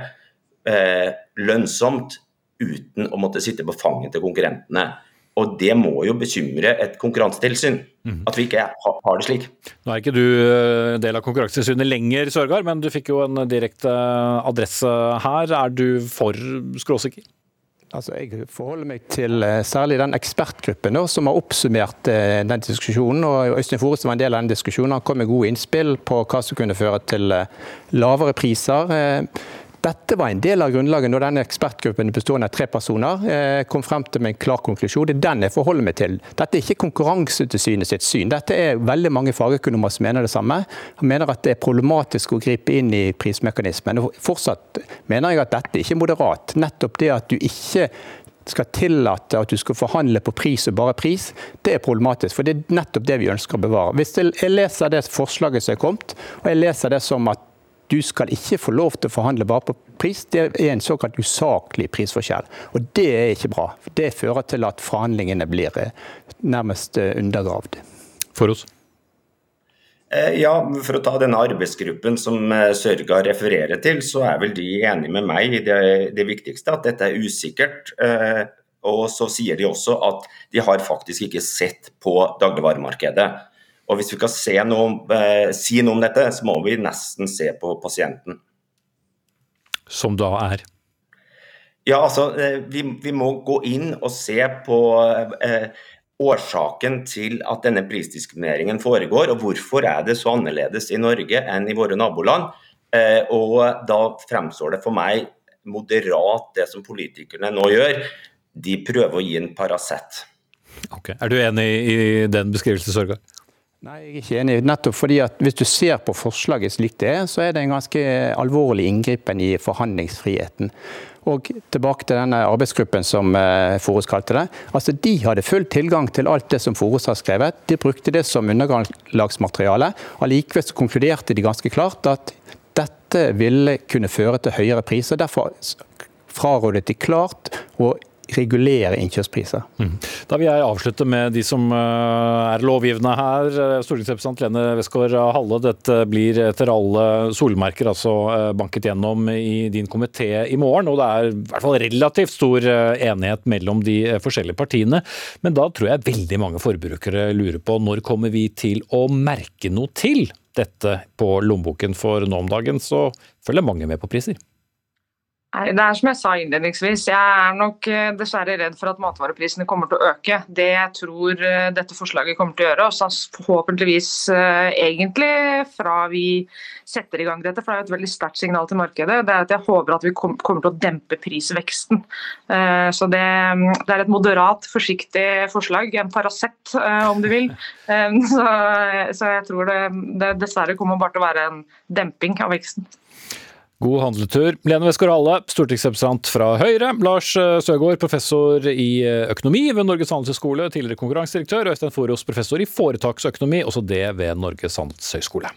eh, lønnsomt uten å måtte sitte på fanget til konkurrentene. Og det må jo bekymre et konkurransetilsyn, mhm. at vi ikke har det slik. Nå er ikke du eh, del av Konkurransetilsynet lenger, Sørgaard, men du fikk jo en direkte adresse her. Er du for skråsikker? Altså, jeg forholder meg til eh, særlig den ekspertgruppen da, som har oppsummert eh, den diskusjonen. og Øystein Fore var en del av den diskusjonen, han kom med gode innspill på hva som kunne føre til eh, lavere priser. Dette var en del av grunnlaget når denne ekspertgruppen bestående av tre personer eh, kom frem til med en klar konklusjon. Det er den jeg forholder meg til. Dette er ikke Konkurransetilsynet sitt syn. Dette er veldig mange fagøkonomer som mener det samme. Han mener at det er problematisk å gripe inn i prismekanismen. Og fortsatt mener jeg at dette ikke er moderat. Nettopp det at du ikke skal tillate at du skal forhandle på pris og bare pris, det er problematisk. For det er nettopp det vi ønsker å bevare. Hvis jeg leser det forslaget som er kommet, og jeg leser det som at du skal ikke få lov til å forhandle bare på pris. Det er en såkalt usaklig prisforskjell. Og det er ikke bra. Det fører til at forhandlingene blir eh, nærmest eh, undergravd. For oss? Eh, ja, For å ta denne arbeidsgruppen som Sørga refererer til, så er vel de enige med meg i det, det, viktigste, at dette er usikkert. Og så sier de også at de har faktisk ikke sett på dagligvaremarkedet. Og Hvis vi skal noe, eh, si noe om dette, så må vi nesten se på pasienten. Som da er? Ja, altså, eh, vi, vi må gå inn og se på eh, årsaken til at denne prisdiskrimineringen foregår, og hvorfor er det så annerledes i Norge enn i våre naboland. Eh, og Da fremstår det for meg moderat det som politikerne nå gjør. De prøver å gi en Paracet. Okay. Er du enig i den beskrivelsen, Sørgaard? Nei, jeg er ikke enig. Nettopp fordi at Hvis du ser på forslaget slik det er, så er det en ganske alvorlig inngripen i forhandlingsfriheten. Og tilbake til denne arbeidsgruppen som eh, Forus kalte det. Altså, De hadde full tilgang til alt det som Forus har skrevet. De brukte det som underlagsmateriale. Allikevel konkluderte de ganske klart at dette ville kunne føre til høyere priser. Derfor frarådet de klart å regulere innkjøpspriser. Mm. Da vil jeg avslutte med de som eh, er lovgivende her. Stortingsrepresentant Lene Westgård Halle, dette blir etter alle solmerker altså eh, banket gjennom i din komité i morgen. Og det er i hvert fall relativt stor eh, enighet mellom de forskjellige partiene. Men da tror jeg veldig mange forbrukere lurer på når kommer vi til å merke noe til dette på lommeboken, for nå om dagen så følger mange med på priser. Nei, det er som jeg sa innledningsvis. Jeg er nok eh, dessverre redd for at matvareprisene kommer til å øke. Det jeg tror eh, dette forslaget kommer til å gjøre, og forhåpentligvis eh, egentlig fra vi setter i gang dette, for det er jo et veldig sterkt signal til markedet, det er at jeg håper at vi kommer til å dempe prisveksten. Så det, det er et moderat, forsiktig forslag. En Paracet, om du vil. Så, jeg tror det dessverre kommer bare til å være en demping av veksten. God handletur. Lene Westgård-Halle, stortingsrepresentant fra Høyre. Lars eh, Søgaard, professor i eh, økonomi ved Norges handelshøyskole, tidligere konkurransedirektør. Øystein Foros, professor i foretaksøkonomi, også det ved Norges handelshøyskole.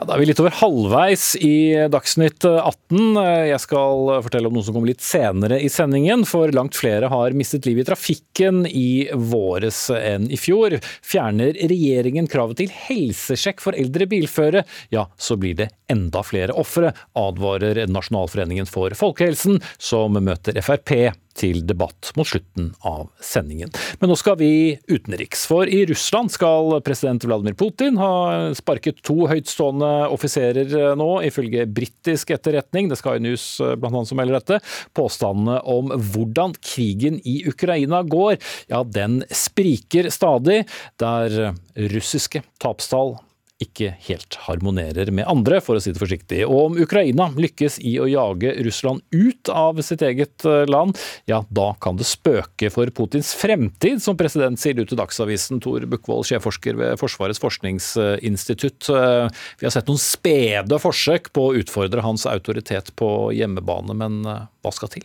Ja, da er vi litt over halvveis i Dagsnytt 18. Jeg skal fortelle om noe som kommer litt senere i sendingen, for langt flere har mistet livet i trafikken i våres enn i fjor. Fjerner regjeringen kravet til helsesjekk for eldre bilføre, ja, så blir det enda flere ofre, advarer Nasjonalforeningen for folkehelsen, som møter Frp til debatt mot slutten av sendingen. Men nå skal vi utenriks, for i Russland skal president Vladimir Putin ha sparket to høytstående offiserer nå, ifølge britisk etterretning. Det skal Sky News blant annet som melder dette. Påstandene om hvordan krigen i Ukraina går, ja, den spriker stadig, der russiske tapstall ikke helt harmonerer med andre, for å si det forsiktig. Og om Ukraina lykkes i å jage Russland ut av sitt eget eh, land, ja, da kan det spøke for Putins fremtid, som president sier du til Dagsavisen. Tor Bukkvold, sjefforsker ved Forsvarets forskningsinstitutt. Eh, vi har sett noen spede forsøk på å utfordre hans autoritet på hjemmebane, men eh, hva skal til?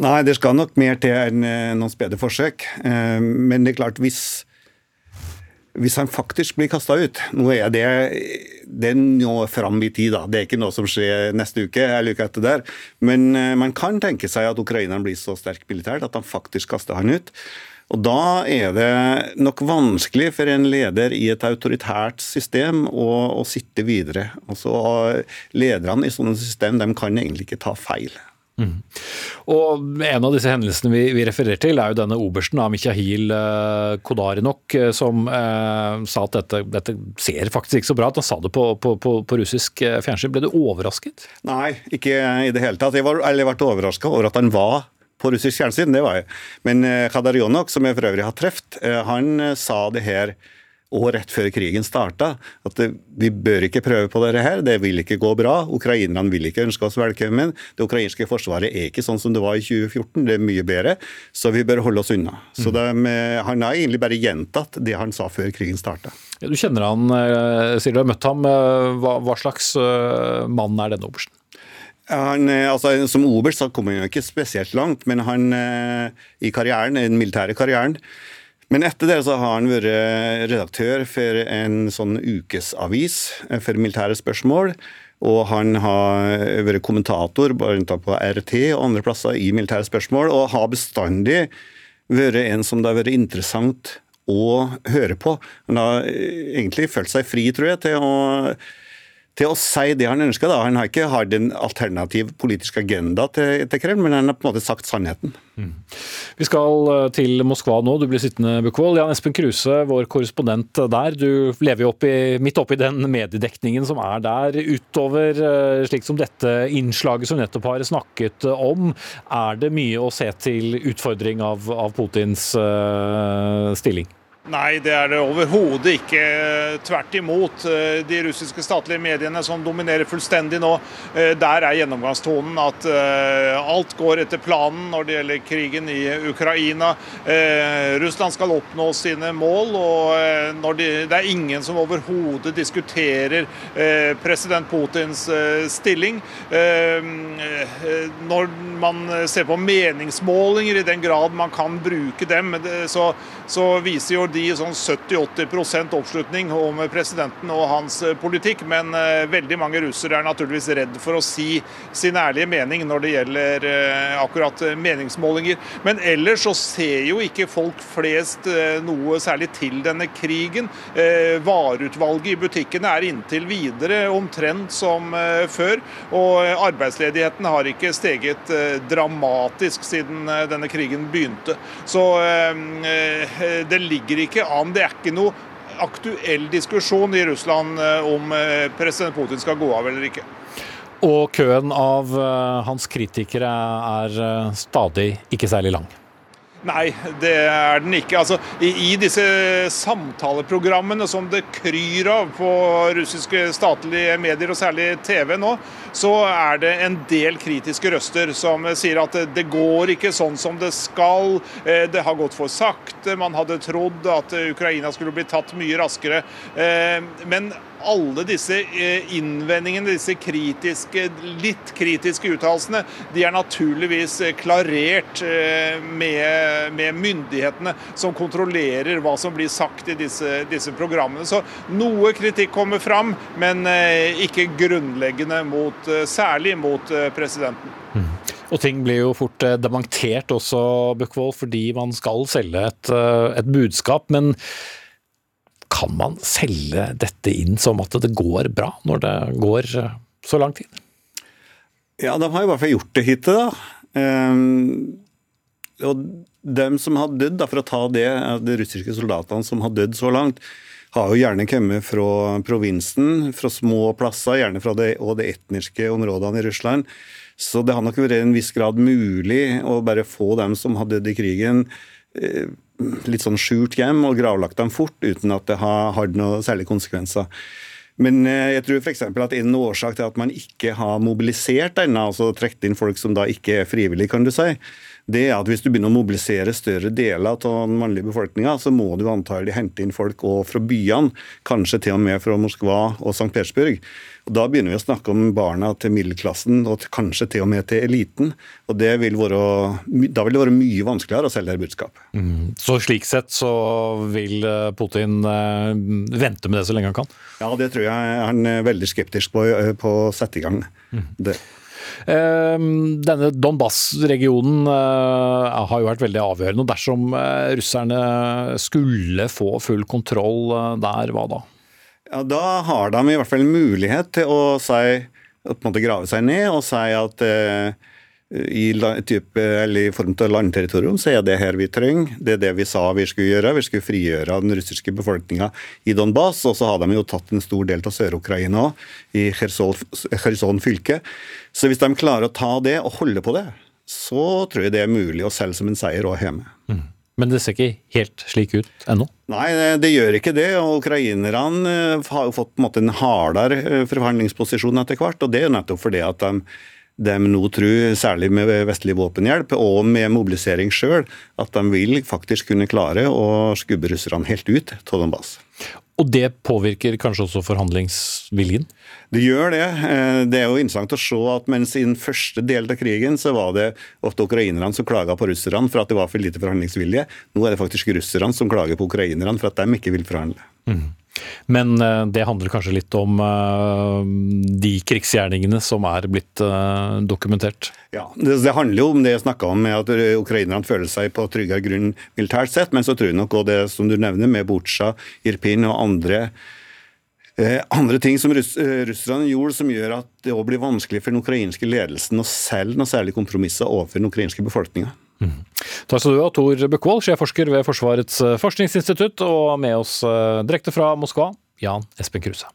Nei, det skal nok mer til enn noen spede forsøk. Men det er klart, hvis hvis han faktisk blir kasta ut Nå er det, det er nå fram i tid, da. Det er ikke noe som skjer neste uke eller uka etter der. Men eh, man kan tenke seg at ukraineren blir så sterk militært at han faktisk kaster han ut. Og Da er det nok vanskelig for en leder i et autoritært system å, å sitte videre. Altså, lederne i sånne system de kan egentlig ikke ta feil. Mm. Og En av disse hendelsene vi, vi, refererer til, er jo denne obersten av Mikhail eh, Kodarinok, eh, som eh, sa at dette, dette, ser faktisk ikke så bra ut. Han sa det på, på, på, på, russisk eh, fjernsyn. Ble du overrasket? Nei, ikke i det hele tatt. Jeg var, eller ble overraska over at han var på russisk fjernsyn, det var jeg. Men Kadarionok, som jeg for øvrig har truffet, han sa det her og rett før krigen starta, at det, vi bør ikke prøve på dette her, det vil ikke gå bra. Ukrainerne vil ikke ønske oss velkommen. Det ukrainske forsvaret er ikke sånn som det var i 2014, det er mye bedre, så vi bør holde oss unna. Så de, Han har egentlig bare gjentatt det han sa før krigen starta. Ja, du kjenner han, eh, sier du har møtt ham. Eh, hva, hva slags eh, mann er denne obersten? Han, altså, som oberst så kommer han jo ikke spesielt langt, men han i karrieren, den militære karrieren men etter det så har han vært redaktør for en sånn ukesavis eh, for militære spørsmål. Og han har vært kommentator bl.a. på RT og andre plasser i militære spørsmål, og har bestandig vært en som det har vært interessant å høre på. Han har egentlig følt seg fri, tror jeg, til å til å si det han ønsker. Da. Han har ikke hatt en alternativ politisk agenda til, til, Kreml, men han har på en måte sagt sannheten. Mm. Vi skal eh, til Moskva nå. Du blir sittende, Bukkvold. Jan Espen Kruse, vår korrespondent der. Du lever jo opp i, midt oppi den mediedekningen som er der. Utover eh, slik som dette innslaget som nettopp har snakket om, er det mye å se til utfordring av, av Putins uh, stilling? Nei, det er det overhodet ikke. Tvert imot. De russiske statlige mediene som dominerer fullstendig nå, eh, der er gjennomgangstonen at eh, alt går etter planen når det gjelder krigen i Ukraina. Eh, Russland skal oppnå sine mål, og det er ingen som overhodet diskuterer president Putins stilling. Når man ser på meningsmålinger, i den grad man kan bruke dem, så, så viser jo de sånn 70-80% oppslutning om presidenten og hans eh, politikk, men eh, veldig mange russere er naturligvis redd for å si sin ærlige mening når det gjelder eh, akkurat meningsmålinger. Men ellers så ser jo ikke folk flest noe særlig til denne krigen. Vareutvalget i butikkene er inntil videre omtrent som før, og arbeidsledigheten har ikke steget dramatisk siden denne krigen begynte. Så det ligger ikke an. Det er ikke noe aktuell diskusjon i Russland eh, om eh, president Putin skal gå av eller ikke. Og køen av eh, hans kritikere er stadig ikke særlig lang. Nei, det er den ikke. Altså, i, i, disse samtaleprogrammene som det kryr av på russiske statlige medier, og særlig TV nå, så er det en del kritiske røster som sier at det, går ikke sånn som det skal. Eh, det har gått for sakte. Man hadde trodd at Ukraina skulle bli tatt mye raskere. Eh, men alle disse eh, innvendingene, disse kritiske, litt kritiske uttalelsene, de er naturligvis eh, klarert eh, med, med, myndighetene, som kontrollerer hva som blir sagt i disse, disse programmene. Så noe kritikk kommer fram, men ikke grunnleggende mot, særlig mot presidenten. Mm. Og ting blir jo fort dementert også, Bukkvold, fordi man skal selge et, et budskap. men kan man selge dette inn som at det går bra, når det går eh, så lang tid? Ja, de har i hvert fall gjort det hittil, da. Um, og dem som har dødd, for å ta det, de russiske soldatene som har dødd så langt, har jo gjerne kommet fra provinsen, fra små plasser, gjerne fra det, og de etniske områdene i Russland. Så det har nok vært en viss grad mulig å bare få dem som har dødd i krigen, eh, litt sånn skjult hjem og gravlagt dem fort, uten at det har hatt noen særlige konsekvenser. Men eh, jeg tror f.eks. at en årsak til at man ikke har mobilisert ennå, altså trukket inn folk som da ikke er frivillige, kan du si, det er at hvis du begynner å mobilisere større deler av den mannlige befolkninga, så må du antagelig hente inn folk også fra byene, kanskje til og med fra Moskva og St. Petersburg. Og Da begynner vi å snakke om barna til middelklassen og kanskje til og med til eliten. og det vil være, Da vil det være mye vanskeligere å selge det budskapet. Mm. Så slik sett så vil eh, Putin eh, vente med det så lenge han kan? Ja, det tror jeg han er veldig skeptisk på, på å sette i gang mm. det. Denne Donbas-regionen har jo vært veldig avgjørende. Dersom russerne skulle få full kontroll der, hva da? Ja, Da har de i hvert fall mulighet til å si, grave seg ned og si at eh, i, type, i, form av landterritorium så er det her vi trenger. Det er det vi sa vi skulle gjøre. Vi skulle frigjøre den russiske befolkninga i Donbas. Og så har de jo tatt en stor del av Sør-Ukraina òg, i Kherson fylke. Så hvis de klarer å ta det og holde på det, så tror jeg det er mulig å selge som en seier òg hjemme. Mm. Men det ser ikke helt slik ut ennå? Nei, det gjør ikke det. og Ukrainerne eh, har jo fått en, måte, en hardere eh, forhandlingsposisjon etter hvert. og Det er jo nettopp fordi at de, de nå tror, særlig med vestlig våpenhjelp og med mobilisering sjøl, at de vil faktisk kunne klare å skubbe russerne helt ut av Donbass. Og det påvirker kanskje også forhandlingsviljen? Det gjør det. Eh, det er jo interessant å se at mens i den første delen av krigen så var det ofte ukrainerne som klaga på russerne for at det var for lite forhandlingsvilje. Nå er det faktisk russerne som klager på ukrainerne for at de ikke vil forhandle. Mm. Men eh, det handler kanskje litt om eh, de krigsgjerningene som er blitt eh, dokumentert? Ja, det, handler jo om det jeg snakka om, med at ukrainerne føler seg på tryggere grunn militært sett. Men så tror jeg nok òg det som du nevner med Butsja, Irpin og andre andre ting som russ, russerne gjorde som gjør at det også blir vanskelig for den ukrainske ledelsen å selge noe særlig kompromisser overfor den ukrainske befolkninga. Mm. Takk skal du ha, Tor Bukkvold, sjefforsker ved Forsvarets eh, forskningsinstitutt, og med oss eh, direkte fra Moskva, Jan Espen Kruse.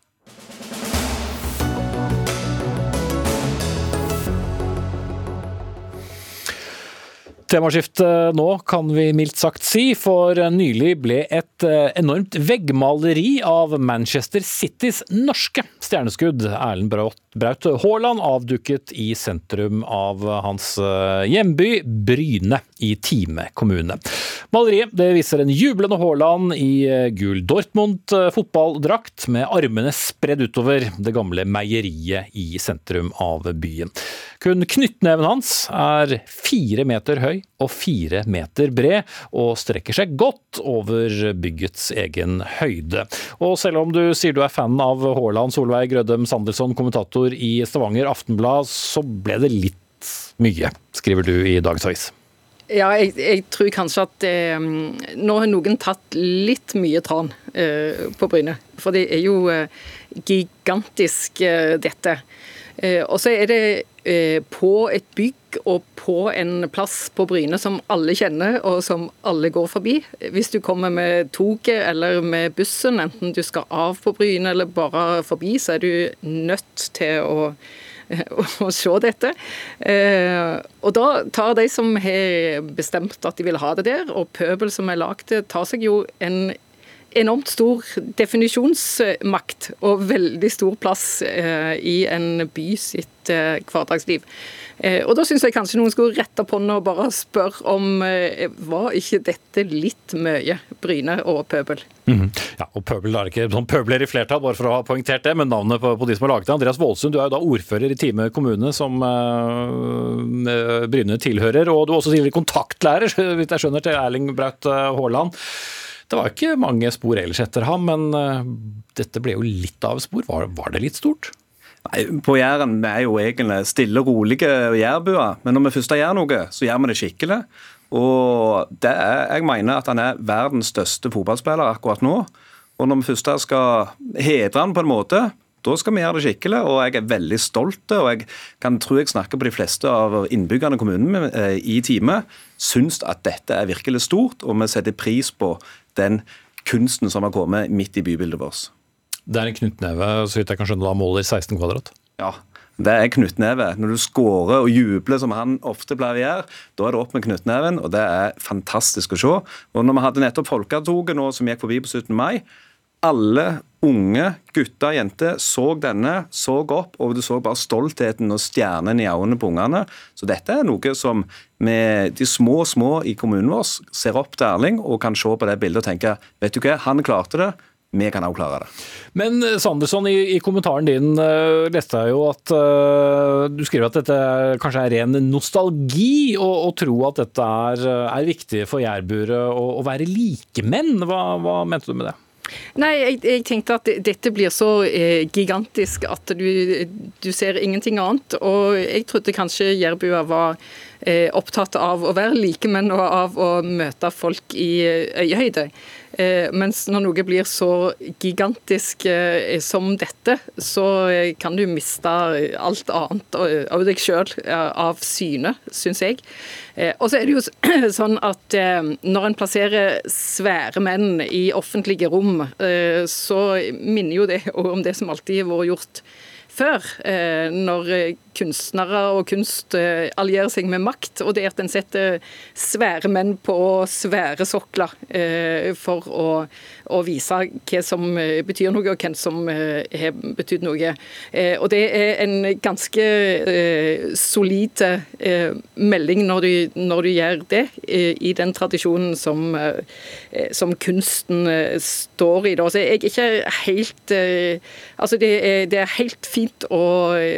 Temaskifte nå, kan vi mildt sagt si, for nylig ble et eh, enormt veggmaleri av Manchester Citys norske stjerneskudd, Erlend Braut Haaland, avduket i sentrum av hans eh, hjemby Bryne i Time kommune. Maleriet viser en jublende Haaland i eh, gul Dortmund fotballdrakt, med armene spredd utover det gamle meieriet i sentrum av byen. Kun knyttneven hans er fire meter høy og fire meter bred, og strekker seg godt over byggets egen høyde. Og selv om du sier du er fan av Haaland, Solveig Grødem Sandelsson, kommentator i Stavanger Aftenblad, så ble det litt mye, skriver du i Dagens Avis. Ja, jeg, jeg, tror kanskje at eh, nå har noen tatt litt mye tran eh, på Bryne. For det er jo eh, gigantisk, eh, dette. Eh, og så er det eh, på et bygg og på en plass på Bryne som alle kjenner og som alle går forbi. Hvis du kommer med toget eller med bussen, enten du skal av på Bryne eller bare forbi, så er du nødt til å å se dette. Eh, og da tar de som har bestemt at de vil ha det der, og pøbel som er lagd, tar seg jo en enormt stor definisjonsmakt og veldig stor plass eh, i en by sitt eh, hverdagsliv. Eh, og Da syns jeg kanskje noen skulle rette på den og bare spørre om var ikke dette litt mye Bryne og pøbel? Mm -hmm. Ja, og Pøbel er ikke sånn pøbler i flertall, bare for å ha poengtert det, men navnet på, på de som har laget det. Andreas Vålsund, du er jo da ordfører i Time kommune, som uh, Bryne tilhører. Og du er også tidligere kontaktlærer, hvis jeg skjønner, til Erling Braut Haaland. Det var ikke mange spor ellers etter ham, men uh, dette ble jo litt av spor. Var, var, det litt stort? Nei, På Jæren vi er jo egentlig stille, rolige jærbuer. Men når vi først gjør noe, så gjør vi det skikkelig. Og er, jeg mener at han er verdens største fotballspiller akkurat nå. Og når vi først skal hedre han på en måte, da skal vi gjøre det skikkelig, og jeg er veldig stolt. Og jeg kan tro jeg snakker på de fleste av innbyggerne i kommunen eh, i time. Syns at dette er virkelig stort, og vi setter pris på den kunsten som har kommet midt i bybildet vårt. Det er en knyttneve, så vidt jeg kan skjønne, da måler 16 kvadrat? Ja, det er knyttneve. Når du skårer og jubler som han ofte pleier å gjøre, da er det opp med knyttneven, og det er fantastisk å se. Og når vi hadde nettopp Folketoget nå som gikk forbi på 17. mai, alle unge gutter og jenter så denne, så opp, og du så bare stoltheten og stjernen i øynene på ungene. Så dette er noe som vi, de små små i kommunen vår ser opp til Erling og kan se på det bildet og tenke vet du hva, han klarte det. Vi kan også klare det. Men eh, Sanderson, i, i kommentaren din uh, leste jeg jo at uh, du skriver at dette kanskje er ren nostalgi å tro at dette er, er viktig for jærburet å, være likemenn. Hva, hva mente du med det? Nei, jeg, jeg, tenkte at dette blir så eh, gigantisk at du, du, ser ingenting annet. Og jeg trodde kanskje jærbua var eh, opptatt av å være likemenn og av å møte folk i eh, øyehøyde. Eh, mens når noe blir så gigantisk eh, som dette, så eh, kan du miste alt annet av deg sjøl av syne, syns jeg. Og så er det jo sånn at når en plasserer svære menn i offentlige rom, så minner jo det om det som alltid har vært gjort før, når kunstnere og kunst allierer seg med makt, og det er at en setter svære menn på svære sokler for å, å, vise hva som eh, betyr noe, og hvem som eh, har betydd noe. Eh, og Det er en ganske solid melding når du, når du gjør det, i den tradisjonen som, som kunsten står i. Så jeg er ikke helt Altså, det er, det er helt fint å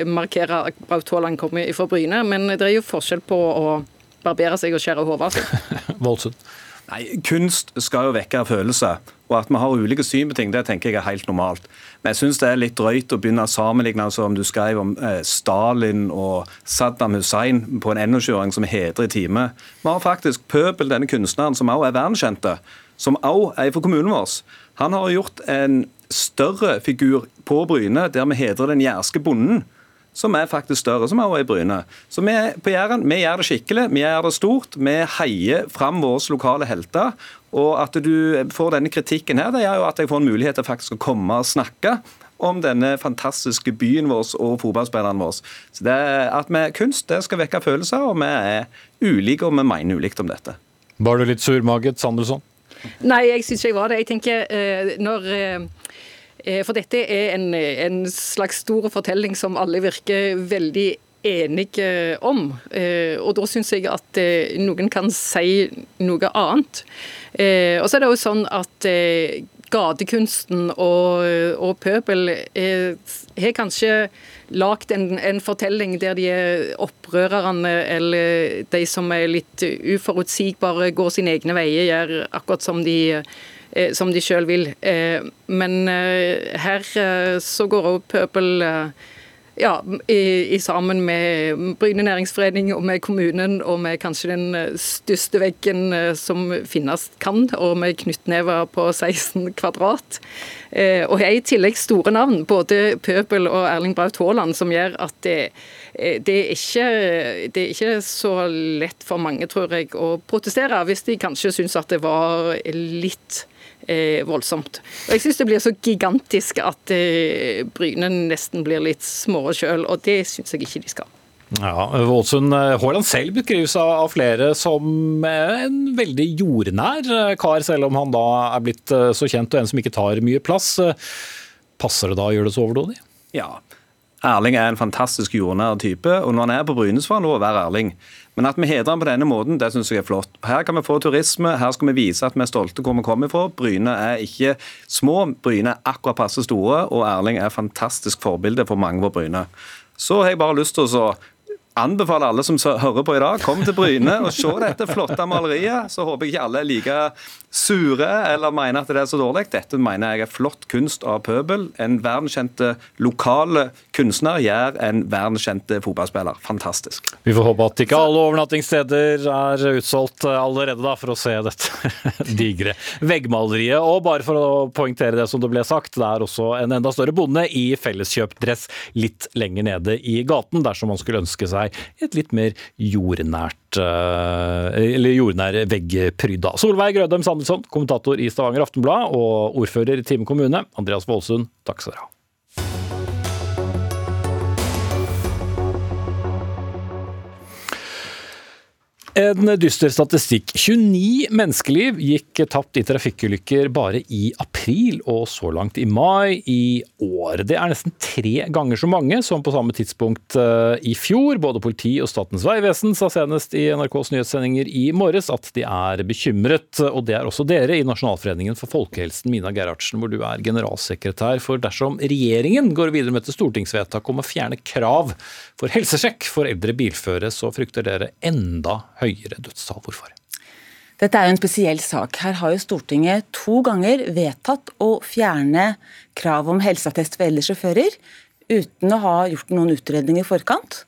markere Braut Haaland kommer fra Bryne, men det er jo forskjell på å barbere seg og skjære hodet av seg. Voldsomt. Nei, Kunst skal jo vekke følelser. Og at vi har ulike syn på ting, det tenker jeg er helt normalt. Men jeg syns det er litt drøyt å begynne å sammenligne altså, om du skrev om eh, Stalin og Saddam Hussein på en 21 som heter i time. Vi har faktisk Pøbel, denne kunstneren, som også er verdenskjente, som også er fra kommunen vår. Han har gjort en større figur på Bryne, der vi hedrer den jærske bonden som er faktisk større, som er i Bryne. Så vi på Jæren vi gjør det skikkelig, vi gjør det stort. Vi heier fram våre lokale helter. Og at du får denne kritikken her, det gjør jo at jeg får en mulighet til faktisk å komme og snakke om denne fantastiske byen vår og fotballspillerne vår. Så det at vi, er Kunst det skal vekke følelser, og vi er ulike og vi mener ulikt om dette. Var du litt surmaget, Sandelsson? Nei, jeg syns ikke jeg var det. Jeg tenker eh, når eh, For dette er en, en slags stor fortelling som alle virker veldig enige om. Eh, og da syns jeg at noen kan si noe annet. Og så er det jo sånn at gatekunsten og, og pøbel har kanskje lagd en, en, fortelling der de er opprørerne eller de som er litt uforutsigbare, går sine egne veier, gjør akkurat som de eh, som de sjøl vil. Eh, men eh, her så går òg Pøbel ja, i, i, sammen med Bryne næringsforening og med kommunen og med kanskje den eh, største veggen eh, som finnes kan, og med knyttnever på 16 kvadrat. Eh, og har i tillegg store navn, både Pøbel og Erling Braut Haaland, som gjør at det, eh, det, er ikke, det er ikke så lett for mange, tror jeg, å protestere, hvis de kanskje syns at det var litt eh, voldsomt. Og Jeg syns det blir så gigantisk at eh, Bryne nesten blir litt små sjøl, og det syns jeg ikke de skal. Ja, Vålsund eh, Haaland selv beskrives av flere som en veldig jordnær eh, kar, selv om han da er blitt eh, så kjent og en som ikke tar mye plass. Passer det da å gjøre det så overdådig? Ja. Erling er en fantastisk jordnær type, og når han er på Bryne, så får han lov å være Erling. Men at vi hedrer ham på denne måten, det syns jeg er flott. Her kan vi få turisme, her skal vi vise at vi er stolte hvor vi kommer fra. Bryne er ikke små, Bryne er akkurat passe store, og Erling er fantastisk forbilde for mange på Bryne. Så har jeg bare lyst til å anbefaler alle som hører på i dag, kom til Bryne og se dette flotte maleriet. Så håper jeg ikke alle er like sure eller mener at det er så dårlig. Dette mener jeg er flott kunst av pøbel. En verdenskjente lokale kunstner gjør en verdenskjent fotballspiller. Fantastisk. Vi får håpe at ikke alle overnattingssteder er utsolgt allerede da, for å se dette digre veggmaleriet. Og bare for å poengtere det som det ble sagt, det er også en enda større bonde i felleskjøpdress litt lenger nede i gaten, dersom man skulle ønske seg seg et litt mer jordnært eh, eller jordnær veggprydda. Solveig Grødem Sandelsson, kommentator i Stavanger Aftenblad og ordfører i Time kommune. Andreas Vålsund, takk skal dere ha. En dyster statistikk. 29 menneskeliv gikk tapt i trafikkulykker bare i april og så langt i mai i år. Det er nesten tre ganger så mange som på samme tidspunkt eh, i fjor. Både politi og Statens vegvesen sa senest i NRKs nyhetssendinger i morges at de er bekymret. Og det er også dere i Nasjonalforeningen for folkehelsen, Mina Gerhardsen, hvor du er generalsekretær. For dersom regjeringen går videre med et stortingsvedtak om å fjerne krav for helsesjekk for eldre bilførere, så frykter dere enda høyere høyere dødstall. Hvorfor? Dette er jo en spesiell sak. Her har jo Stortinget to ganger vedtatt å fjerne krav om helseattest for eldre sjåfører, uten å ha gjort noen utredning i forkant.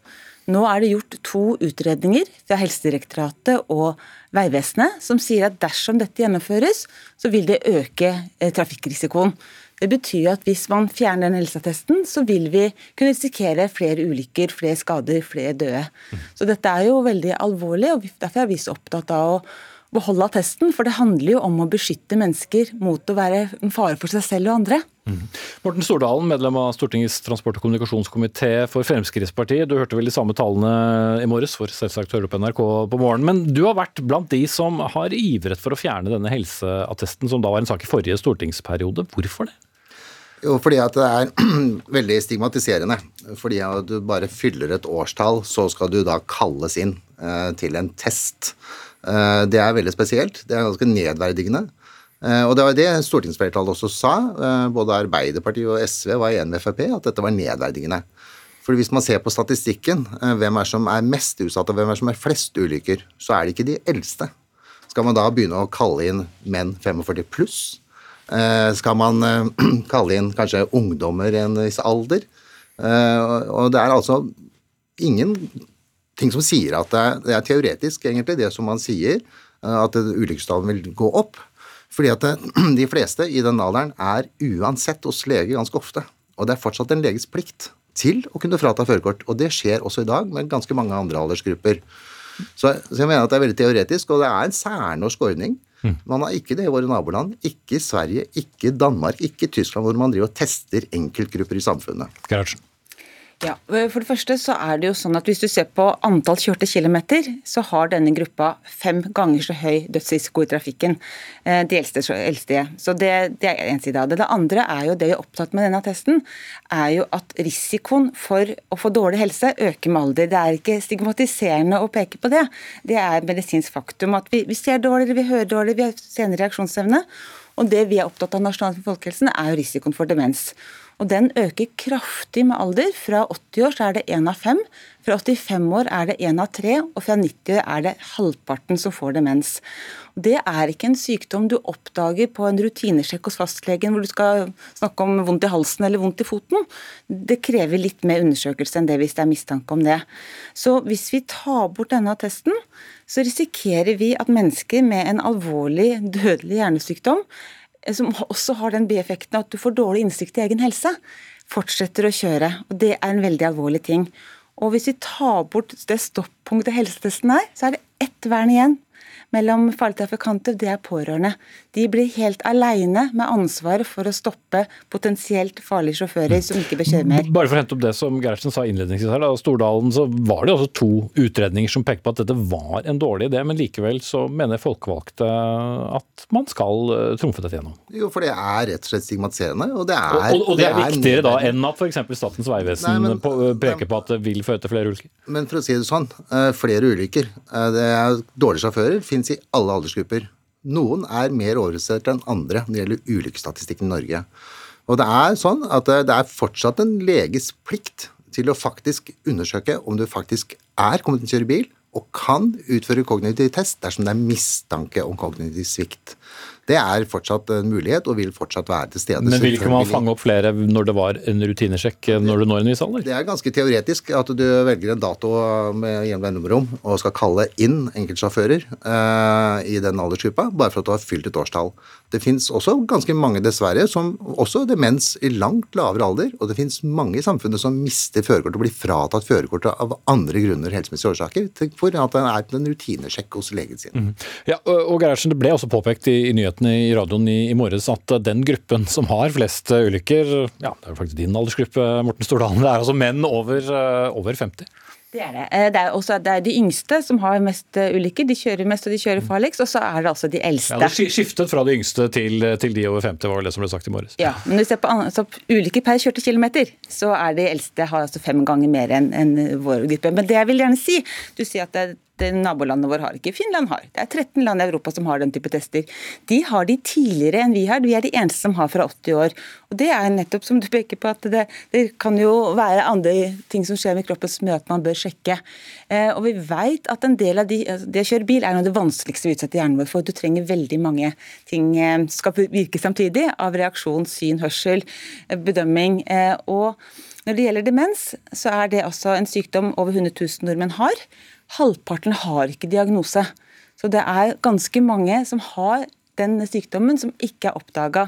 Nå er det gjort to utredninger fra Helsedirektoratet og Vegvesenet som sier at dersom dette gjennomføres, så vil det øke eh, trafikkrisikoen. Det betyr at hvis man fjerner den helseattesten, så vil vi kunne risikere flere ulykker, flere skader, flere døde. Så dette er jo veldig alvorlig, og derfor er vi så opptatt av å beholde attesten. For det handler jo om å beskytte mennesker mot å være en fare for seg selv og andre. Mm. Morten Stordalen, medlem av Stortingets transport- og kommunikasjonskomité for Fremskrittspartiet. Du hørte vel de samme tallene i morges, for selvsagt hører du på NRK på morgenen. Men du har vært blant de som har ivret for å fjerne denne helseattesten, som da var en sak i forrige stortingsperiode. Hvorfor det? Jo, fordi at det er veldig stigmatiserende. Fordi at du bare fyller et årstall, så skal du da kalles inn eh, til en test. Eh, det er veldig spesielt. Det er ganske nedverdigende. Eh, og det var det stortingsflertallet også sa. Eh, både Arbeiderpartiet og SV var enige med Frp at dette var nedverdigende. For hvis man ser på statistikken, hvem er som er mest utsatt, og hvem er som er flest ulykker, så er det ikke de eldste. Skal man da begynne å kalle inn menn 45 pluss? Skal man kalle inn kanskje ungdommer i en viss alder? Og det er altså ingen ting som sier at det er, det er teoretisk, egentlig, det som man sier, at ulykkestallene vil gå opp. Fordi at de fleste i den alderen er uansett hos lege ganske ofte. Og det er fortsatt en leges plikt til å kunne frata førerkort. Og det skjer også i dag med ganske mange andre aldersgrupper. Så, så, jeg mener at det er veldig teoretisk, og det er en særnorsk ordning Mm. Man har ikke det i våre naboland. Ikke i Sverige, ikke i Danmark, ikke i Tyskland, hvor man driver og tester enkeltgrupper i samfunnet. Gerhardsen. Ja, For det første så er det jo sånn at Hvis du ser på antall kjørte kilometer, så har denne gruppa fem ganger så høy dødsrisiko i trafikken. Eh, de eldste. eldste. Så det, det er en side av det. Det andre er jo det vi er opptatt med denne testen, er jo at risikoen for å få dårlig helse øker med alder. Det er ikke stigmatiserende å peke på det. Det er medisinsk faktum at vi, vi ser dårligere, vi hører dårligere, vi har senere reaksjonsevne. Og det vi er opptatt av nasjonalt for folkehelsen, er jo risikoen for demens. Og den øker kraftig med alder. Fra 80 år så er det én av fem. Fra 85 år er det én av tre, og fra 90 år er det halvparten som får demens. Det er ikke en sykdom du oppdager på en rutinesjekk hos fastlegen hvor du skal snakke om vondt i halsen eller vondt i foten. Det krever litt mer undersøkelse enn det hvis det er mistanke om det. Så hvis vi tar bort denne testen, så risikerer vi at mennesker med en alvorlig dødelig hjernesykdom som også har den bieffekten at du får dårlig innsikt i egen helse, fortsetter å kjøre. og Det er en veldig alvorlig ting. Og Hvis vi tar bort det stoppunktet helsetesten er, så er det ett vern igjen mellom farlige trafikanter, det er pårørende. De blir helt alene med ansvaret for å stoppe potensielt farlige sjåfører som ikke bør kjøre mer. Bare for å hente opp det som Gerhardsen sa innledningsvis her, da, Stordalen, så var det også to utredninger som pekte på at dette var en dårlig idé, men likevel så mener folkevalgte at man skal eh, trumfe dette gjennom. Jo, for det er rett og slett stigmatiserende. Og det er, og, og, og det er, det er viktigere da enn at f.eks. Statens vegvesen Nei, men, på, peker på at det vil føre til flere ulykker? Men for å si det sånn, eh, flere ulykker. Eh, det er dårlige sjåfører finnes i alle aldersgrupper. Noen er mer overrepresentert enn andre når det gjelder ulykkesstatistikken i Norge. Og det er sånn at det er fortsatt en leges plikt til å faktisk undersøke om du faktisk er kommet til å kjøre bil, og kan utføre kognitiv test dersom det er mistanke om kognitiv svikt. Det er fortsatt en mulighet og vil fortsatt være til stede. Men vil ikke man fange opp flere når det var en rutinesjekk når du når en viss alder? Det er ganske teoretisk at du velger en dato med jevnlig nummerrom og skal kalle inn enkeltsjåfører uh, i den aldersgruppa bare for at du har fylt et årstall. Det fins også ganske mange, dessverre, som også demens i langt lavere alder. Og det fins mange i samfunnet som mister førerkortet og blir fratatt førerkortet av andre grunner, helsemessige årsaker. For at det er på en rutinesjekk hos legen sin. Mm. Ja, og Gerhardsen, Det ble også påpekt i, i nyhetene i radioen i, i, morges at den gruppen som har flest ulykker, ja, det er faktisk din aldersgruppe, Morten Stordalen, det er altså menn over, eh, over 50? Det er det. Eh, det er, også, det er de yngste som har mest eh, ulykker. De kjører mest og de kjører farligst. Og så er det altså de eldste. Ja, Det skiftet fra de yngste til, til, de over 50, var det som ble sagt i morges. Ja, men hvis vi ser på altså, ulykker per kjørte kilometer, så er de eldste har altså fem ganger mer enn en vår gruppe. Men det jeg vil gjerne si, du sier at det nabolandet våre har ikke. Finland har. Det er 13 land i Europa som har den type tester. De har de tidligere enn vi har. Vi er de eneste som har fra 80 år. Og Det er nettopp som du peker på, at det, det kan jo være andre ting som skjer med kroppen som gjør at man bør sjekke. Eh, og vi vet at en del av de, altså, Det å kjøre bil er noe av det vanskeligste vi utsetter hjernen vår for. Du trenger veldig mange ting eh, skal virke samtidig, av reaksjon, syn, hørsel, eh, bedømming. Eh, og når det gjelder demens, så er det altså en sykdom over 100 000 nordmenn har. Halvparten har ikke diagnose. Så det er ganske mange som har den sykdommen som ikke er oppdaga.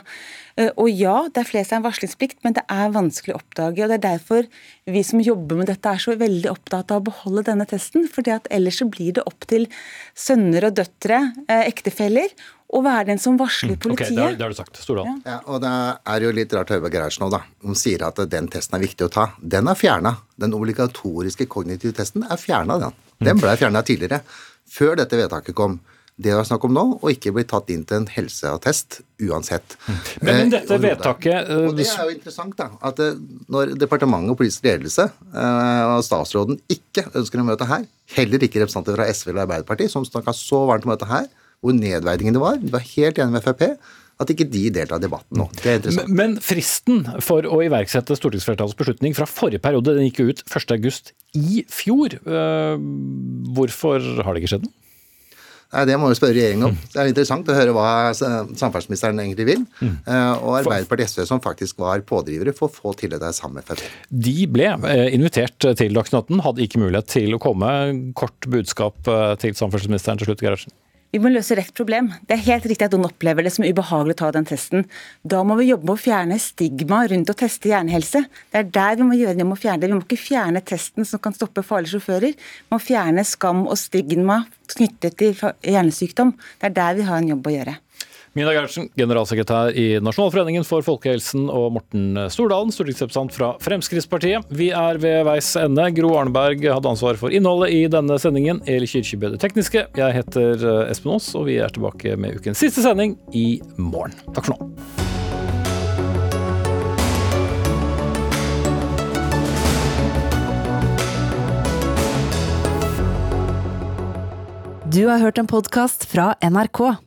Eh, og ja, det er flere som har varslingsplikt, men det er vanskelig å oppdage. og Det er derfor vi som jobber med dette er så veldig opptatt av å beholde denne testen. For ellers så blir det opp til sønner og døtre, eh, ektefeller, å være den som varsler politiet. Mm, okay, det har du sagt. Stordal. Ja. ja, og det er jo litt rart å høre på Gerhardsen nå, da. Hun sier at den testen er viktig å ta. Den er fjerna. Den obligatoriske kognitive testen er fjerna, den. Den ble fjerna tidligere. Før dette vedtaket kom. Det det er snakk om nå, å ikke bli tatt inn til en helseattest uansett. Men, men dette eh, vedtaket Og Det er jo interessant, da. At eh, når departementet og politisk ledelse eh, og statsråden ikke ønsker å møte her, heller ikke representanter fra SV eller Arbeiderpartiet, som snakka så varmt om dette her, hvor nedverdigende det var, de var helt enige med Frp, at ikke de deltar i debatten nå. Det er interessant. Men, men fristen for å iverksette stortingsflertallets beslutning fra forrige periode den gikk jo ut 1.8 i fjor. Hvorfor har det ikke skjedd noe? Nei, Det må vi spørre regjeringen om. Det er interessant å høre hva samferdselsministeren egentlig vil. Mm. Og Arbeiderpartiet SV som faktisk var pådrivere for å få til det sammen med Frp. De ble invitert til Dagsnytt 18, hadde ikke mulighet til å komme. Kort budskap til samferdselsministeren til slutt, Gerhardsen. Vi må løse rett problem. Det er helt riktig at noen opplever det som ubehagelig å ta den testen. Da må vi jobbe med å fjerne stigma rundt å teste hjernehelse. Det er der vi må gjøre det. Vi må fjerne det. Vi må ikke fjerne testen som kan stoppe farlige sjåfører. Vi må fjerne skam og stigma knyttet til hjernesykdom. Det er der vi har en jobb å gjøre. Mina Gerhardsen, generalsekretær i Nasjonalforeningen for folkehelsen, og Morten Stordalen, stortingsrepresentant fra Fremskrittspartiet. Vi er ved veis ende. Gro Arneberg hadde ansvar for innholdet i denne sendingen. Eli Kyrkjebø det tekniske. Jeg heter eh, Espen Aas, og vi er tilbake med ukens siste sending i morgen. Takk for nå. Du har hørt en podkast fra NRK.